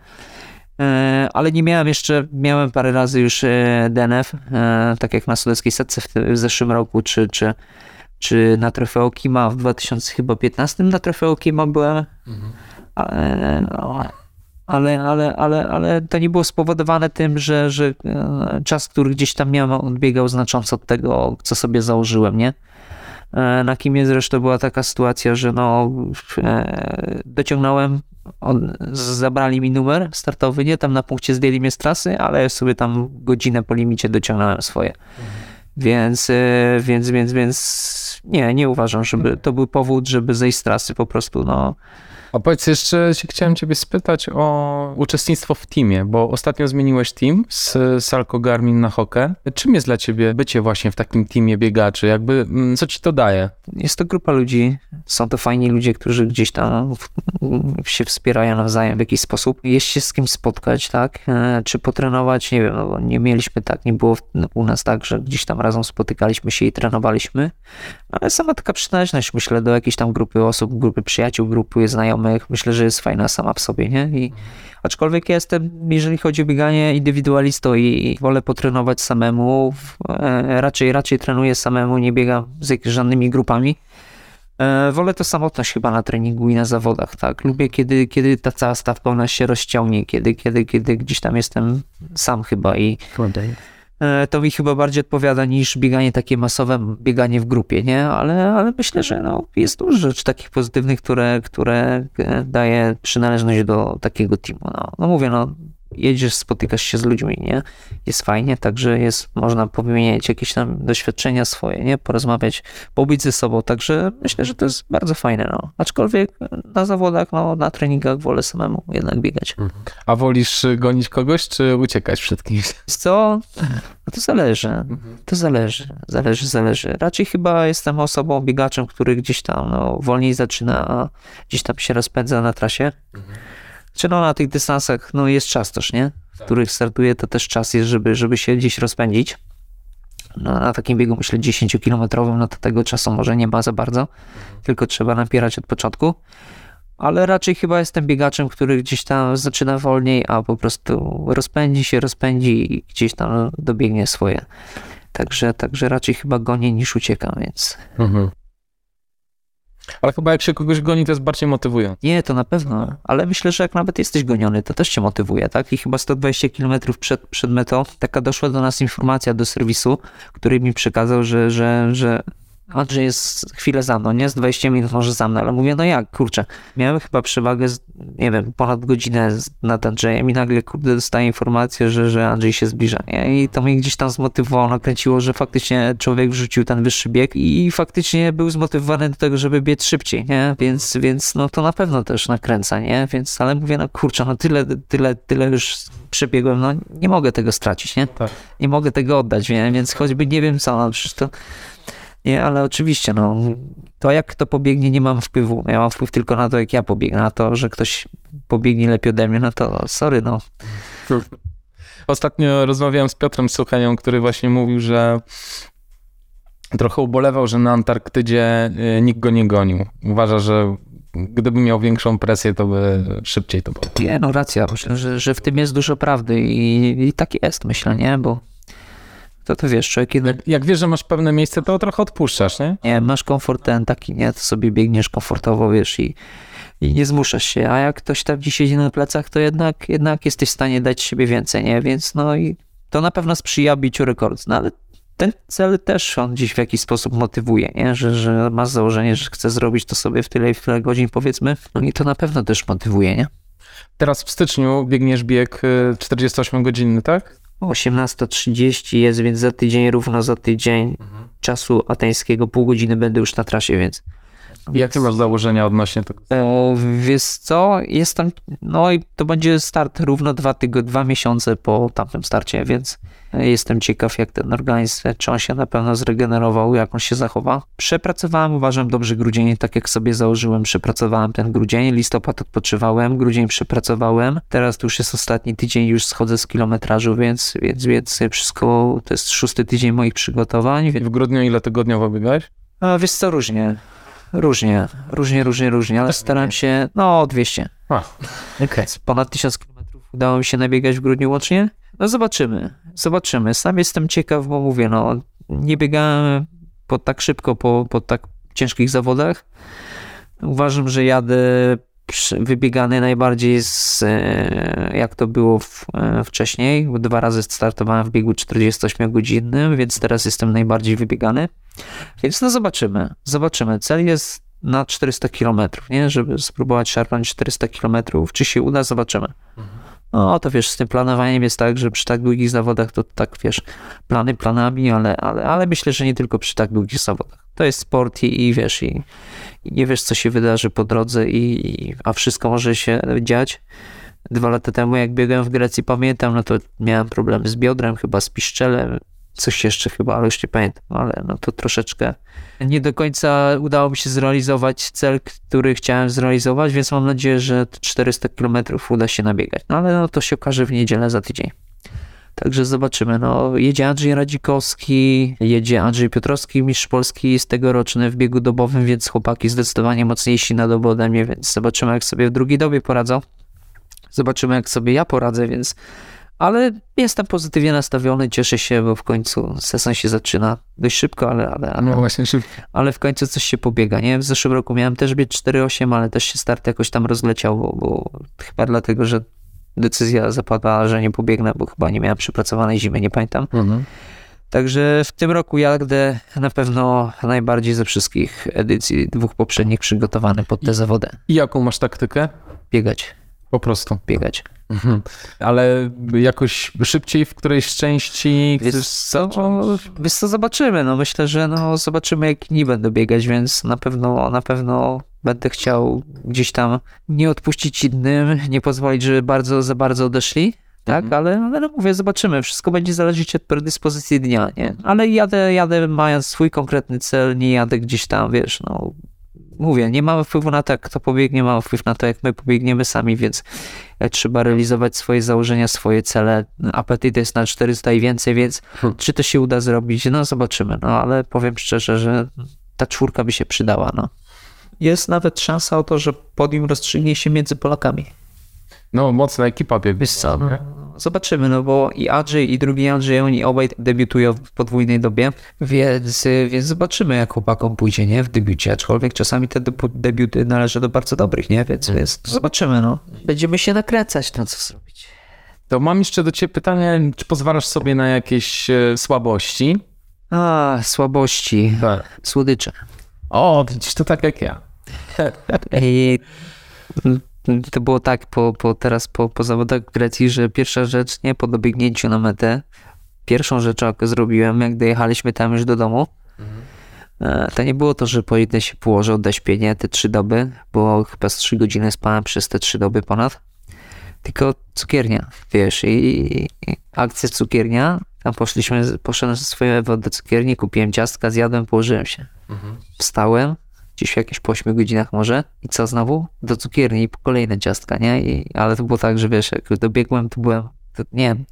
E, Ale nie miałem jeszcze, miałem parę razy już e, DNF, e, tak jak na Sudeckiej Setce w, w zeszłym roku, czy, czy, czy na Trofeo Kima w 2015 na Trofeo Kima byłem, ale, no, ale, ale, ale, ale to nie było spowodowane tym, że, że e, czas, który gdzieś tam miałem, odbiegał znacząco od tego, co sobie założyłem, nie? E, Na Kimie zresztą była taka sytuacja, że no, e, dociągnąłem, on, zabrali mi numer startowy, nie? Tam na punkcie zdjęli mnie z trasy, ale sobie tam godzinę po limicie dociągnąłem swoje. Więc, więc, więc, więc nie, nie uważam, żeby to był powód, żeby zejść z trasy po prostu, no. A powiedz jeszcze, chciałem ciebie spytać o uczestnictwo w teamie, bo ostatnio zmieniłeś team z Salco Garmin na Hokę. Czym jest dla ciebie bycie właśnie w takim teamie biegaczy? Jakby, mm, co ci to daje? Jest to grupa ludzi, są to fajni ludzie, którzy gdzieś tam się wspierają nawzajem w jakiś sposób. Jest się z kim spotkać, tak? E, czy potrenować, nie wiem, no, nie mieliśmy tak, nie było u nas tak, że gdzieś tam razem spotykaliśmy się i trenowaliśmy, ale sama taka przynależność, myślę, do jakiejś tam grupy osób, grupy przyjaciół, grupy znajomych, myślę, że jest fajna sama w sobie, nie? I aczkolwiek ja jestem, jeżeli chodzi o bieganie, indywidualistą i wolę potrenować samemu, e, raczej, raczej trenuję samemu, nie biegam z żadnymi grupami. E, wolę to samotność chyba na treningu i na zawodach, tak. Lubię, kiedy, kiedy ta cała stawka ona się rozciągnie, kiedy, kiedy, kiedy gdzieś tam jestem sam chyba i to mi chyba bardziej odpowiada niż bieganie takie masowe, bieganie w grupie, nie? Ale, ale myślę, że no, jest dużo rzeczy takich pozytywnych, które, które e, daje przynależność do takiego teamu. No, no mówię, no jedziesz, spotykasz się z ludźmi, nie? Jest fajnie, także jest, można powymieniać jakieś tam doświadczenia swoje, nie? Porozmawiać, pobyć ze sobą, także myślę, że to jest bardzo fajne, no. Aczkolwiek na zawodach, no, na treningach wolę samemu jednak biegać. Mhm. A wolisz gonić kogoś, czy uciekać przed kimś? Co? No to zależy, mhm. to zależy, zależy, zależy. Raczej chyba jestem osobą, biegaczem, który gdzieś tam, no, wolniej zaczyna, a gdzieś tam się rozpędza na trasie. Mhm czy no na tych dystansach no jest czas też, nie? W tak. których startuję, to też czas jest, żeby, żeby się gdzieś rozpędzić. No, na takim biegu, myślę, 10-kilometrowym, no to tego czasu może nie ma za bardzo, tylko trzeba napierać od początku. Ale raczej chyba jestem biegaczem, który gdzieś tam zaczyna wolniej, a po prostu rozpędzi się, rozpędzi i gdzieś tam dobiegnie swoje. Także, także raczej chyba gonię niż uciekam, więc. Mhm. Ale chyba jak się kogoś goni, to jest bardziej motywujące. Nie, to na pewno, ale myślę, że jak nawet jesteś goniony, to też cię motywuje, tak? I chyba 120 km przed, przed metą taka doszła do nas informacja do serwisu, który mi przekazał, że, że, że Andrzej jest chwilę za mną, nie? Z 20 minut może za mną, ale mówię, no jak, kurczę. Miałem chyba przewagę, z, nie wiem, ponad godzinę nad Andrzejem i nagle, kurde, dostaję informację, że, że Andrzej się zbliża, nie? I to mnie gdzieś tam zmotywowało, nakręciło, że faktycznie człowiek wrzucił ten wyższy bieg i faktycznie był zmotywowany do tego, żeby biec szybciej, nie? Więc, więc no to na pewno też nakręca, nie? Więc, ale mówię, no kurczę, no tyle, tyle, tyle już przebiegłem, no nie mogę tego stracić, nie? Tak. Nie mogę tego oddać, nie? Więc choćby nie wiem co, no przecież to nie, ale oczywiście, no, to jak kto pobiegnie, nie mam wpływu. Ja mam wpływ tylko na to, jak ja pobiegnę. Na to, że ktoś pobiegnie lepiej ode mnie, no to sorry, no. Ostatnio rozmawiałem z Piotrem Suchenią, który właśnie mówił, że trochę ubolewał, że na Antarktydzie y, nikt go nie gonił. Uważa, że gdyby miał większą presję, to by szybciej to było. Nie, no racja. Myślę, że, że w tym jest dużo prawdy i, i tak jest, myślę, nie? Bo to to wiesz, człowiek kiedy... Jak, jak wiesz, że masz pewne miejsce, to trochę odpuszczasz, nie? Nie, masz komfort ten taki, nie? To sobie biegniesz komfortowo, wiesz, i, i nie zmuszasz się, a jak ktoś tam ci siedzi na plecach, to jednak, jednak jesteś w stanie dać siebie więcej, nie? Więc no i to na pewno sprzyja biciu rekordów, no ale ten cel też on gdzieś w jakiś sposób motywuje, nie? Że, że masz założenie, że chce zrobić to sobie w tyle i w tyle godzin, powiedzmy, no i to na pewno też motywuje, nie? Teraz w styczniu biegniesz bieg 48-godzinny, y, tak? 18.30 jest, więc za tydzień, równo za tydzień mhm. czasu ateńskiego, pół godziny będę już na trasie, więc... Jakie masz założenia odnośnie tego? E, wiesz co, jestem, no i to będzie start równo dwa, tygodnie, dwa miesiące po tamtym starcie, więc Jestem ciekaw, jak ten organizm, czy on się na pewno zregenerował, jak on się zachowa. Przepracowałem, uważam, dobrze grudzień, tak jak sobie założyłem, przepracowałem ten grudzień, listopad odpoczywałem, grudzień przepracowałem, teraz to już jest ostatni tydzień, już schodzę z kilometrażu, więc, więc, więc wszystko, to jest szósty tydzień moich przygotowań. W grudniu ile tygodniowo biegałeś? A, wiesz co, różnie. Różnie, różnie, różnie, różnie, ale staram się, no 200. A, okay. Ponad 1000 kilometrów udało mi się nabiegać w grudniu łącznie. No zobaczymy, zobaczymy. Sam jestem ciekaw, bo mówię, no nie biegałem po tak szybko po, po tak ciężkich zawodach. Uważam, że jadę wybiegany najbardziej z, e, jak to było w, e, wcześniej. Dwa razy startowałem w biegu 48-godzinnym, więc teraz jestem najbardziej wybiegany. Więc no zobaczymy, zobaczymy. Cel jest na 400 km, nie? Żeby spróbować szarpnąć 400 km. Czy się uda, zobaczymy. No to wiesz, z tym planowaniem jest tak, że przy tak długich zawodach to tak wiesz, plany planami, ale, ale, ale myślę, że nie tylko przy tak długich zawodach. To jest sport i, i wiesz, i, i, nie wiesz, co się wydarzy po drodze, i, a wszystko może się dziać. Dwa lata temu, jak biegłem w Grecji, pamiętam, no to miałem problemy z biodrem, chyba z piszczelem, coś jeszcze chyba, ale już nie pamiętam, ale no to troszeczkę nie do końca udało mi się zrealizować cel, który chciałem zrealizować, więc mam nadzieję, że 400 km uda się nabiegać. No ale no to się okaże w niedzielę za tydzień. Także zobaczymy. No, jedzie Andrzej Radzikowski, jedzie Andrzej Piotrowski, mistrz Polski jest tegoroczny w biegu dobowym, więc chłopaki zdecydowanie mocniejsi na dobę ode mnie, więc zobaczymy jak sobie w drugiej dobie poradzą. Zobaczymy jak sobie ja poradzę, więc ale jestem pozytywnie nastawiony, cieszę się, bo w końcu sezon się zaczyna dość szybko, ale, ale, ale, No właśnie, szybko. ale w końcu coś się pobiega, nie? W zeszłym roku miałem też biec 4,8, ale też się start jakoś tam rozleciał, bo, bo chyba dlatego, że decyzja zapadła, że nie pobiegnę, bo chyba nie miałem przypracowanej zimy, nie pamiętam. Mhm. Także w tym roku jadę na pewno najbardziej ze wszystkich edycji dwóch poprzednich przygotowany pod tę zawody. I jaką masz taktykę? Biegać, Po prostu. biegać. Mhm. Ale jakoś szybciej w którejś części Wiesz co, wiesz co, zobaczymy. No myślę, że no zobaczymy jak nie będę biegać, więc na pewno, na pewno będę chciał gdzieś tam nie odpuścić innym, nie pozwolić, żeby bardzo, za bardzo odeszli. Tak, Mhm. ale, ale mówię, zobaczymy. Wszystko będzie zależeć od predyspozycji dnia, nie? Ale jadę, jadę mając swój konkretny cel, nie jadę gdzieś tam, wiesz, no mówię, nie mamy wpływu na to, jak kto pobiegnie, mamy wpływ na to, jak my pobiegniemy sami, więc e, trzeba realizować swoje założenia, swoje cele. Apetyt jest na 400 i więcej, więc Hmm. czy to się uda zrobić? No zobaczymy, no ale powiem szczerze, że ta czwórka by się przydała, no. Jest nawet szansa o to, że podium rozstrzygnie się między Polakami. No, mocna ekipa biegła. Wiesz co, no, zobaczymy, no bo i Andrzej, i drugi Andrzej, oni obaj debiutują w podwójnej dobie, więc, więc zobaczymy, jak chłopakom pójdzie, nie, w debiucie, aczkolwiek czasami te debiuty należą do bardzo dobrych, nie, więc, więc zobaczymy, no. Będziemy się nakręcać, no co zrobić. To mam jeszcze do ciebie pytanie, czy pozwalasz sobie na jakieś e, słabości? A, słabości, Tak. słodycze. O, widzisz, to tak jak ja. I to było tak po, po teraz po, po zawodach w Grecji, że pierwsza rzecz, nie po dobiegnięciu na metę, pierwszą rzecz, jaką zrobiłem, jak dojechaliśmy tam już do domu, e, to nie było to, że pojedę się położę, odeśpię, nie, te trzy doby, bo chyba z trzy godziny spałem przez te trzy doby ponad, tylko cukiernia, wiesz, i, i akcja cukiernia, tam poszliśmy, poszedłem ze swojej do cukierni, kupiłem ciastka, zjadłem, położyłem się. Wstałem, gdzieś w jakichś po 8 godzinach może i co znowu? Do cukierni po kolejne ciastka, nie? I, ale to było tak, że wiesz, jak dobiegłem, to byłem, to, nie wiem,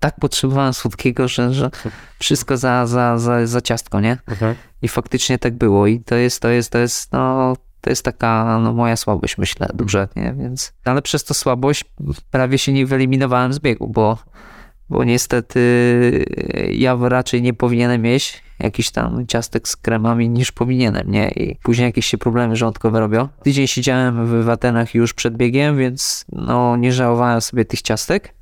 tak potrzebowałem słodkiego, że, że wszystko za, za, za, za ciastko, nie? I faktycznie tak było i to jest, to jest, to jest, no, to jest taka no, moja słabość, myślę, duża, nie? Więc, ale przez to słabość prawie się nie wyeliminowałem z biegu, bo, bo niestety ja raczej nie powinienem jeść jakiś tam ciastek z kremami niż powinienem, nie? I później jakieś się problemy żołądkowe robią. Tydzień siedziałem w Atenach już przed biegiem, więc no nie żałowałem sobie tych ciastek.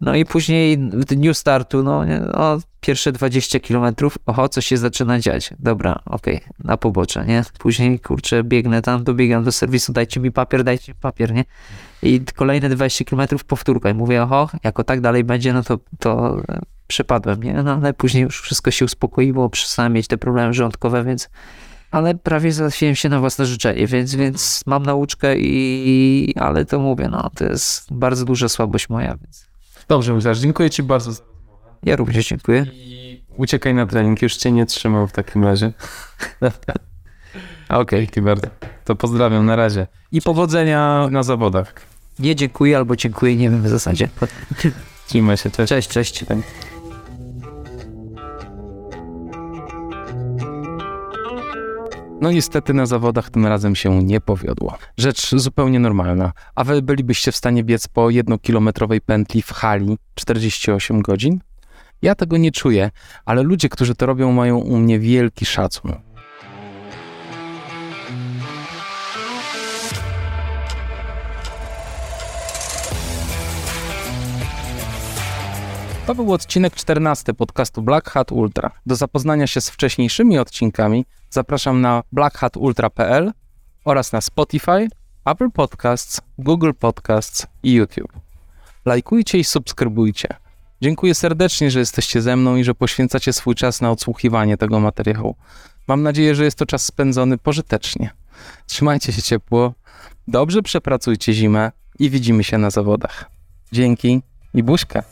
No i później w dniu startu, no, no pierwsze 20 kilometrów, oho, co się zaczyna dziać. Dobra, okej, na pobocze, nie? Później, kurczę, biegnę tam, dobiegam do serwisu, dajcie mi papier, dajcie mi papier, nie? I kolejne 20 kilometrów powtórka i mówię, oho, jako tak dalej będzie, no to, to e, przepadłem, nie? No ale później już wszystko się uspokoiło, przestałem mieć te problemy żołądkowe, więc ale prawie załatwiłem się na własne życzenie, więc, więc mam nauczkę i, ale to mówię, no, to jest bardzo duża słabość moja, więc Dobrze, Łukasz, dziękuję ci bardzo. za- ja również dziękuję. I uciekaj na trening, już cię nie trzymał w takim razie. Okej, okay, bardzo. To pozdrawiam, na razie. I powodzenia na zawodach. Nie dziękuję albo dziękuję, nie wiem w zasadzie. Trzymaj się, cześć. Cześć, cześć. No niestety na zawodach tym razem się nie powiodło. Rzecz zupełnie normalna. A wy bylibyście w stanie biec po jednokilometrowej pętli w hali 48 godzin? Ja tego nie czuję, ale ludzie, którzy to robią, mają u mnie wielki szacun. To był odcinek 14 podcastu Black Hat Ultra. Do zapoznania się z wcześniejszymi odcinkami zapraszam na blackhatultra.pl oraz na Spotify, Apple Podcasts, Google Podcasts i YouTube. Lajkujcie i subskrybujcie. Dziękuję serdecznie, że jesteście ze mną i że poświęcacie swój czas na odsłuchiwanie tego materiału. Mam nadzieję, że jest to czas spędzony pożytecznie. Trzymajcie się ciepło, dobrze przepracujcie zimę i widzimy się na zawodach. Dzięki i buźka.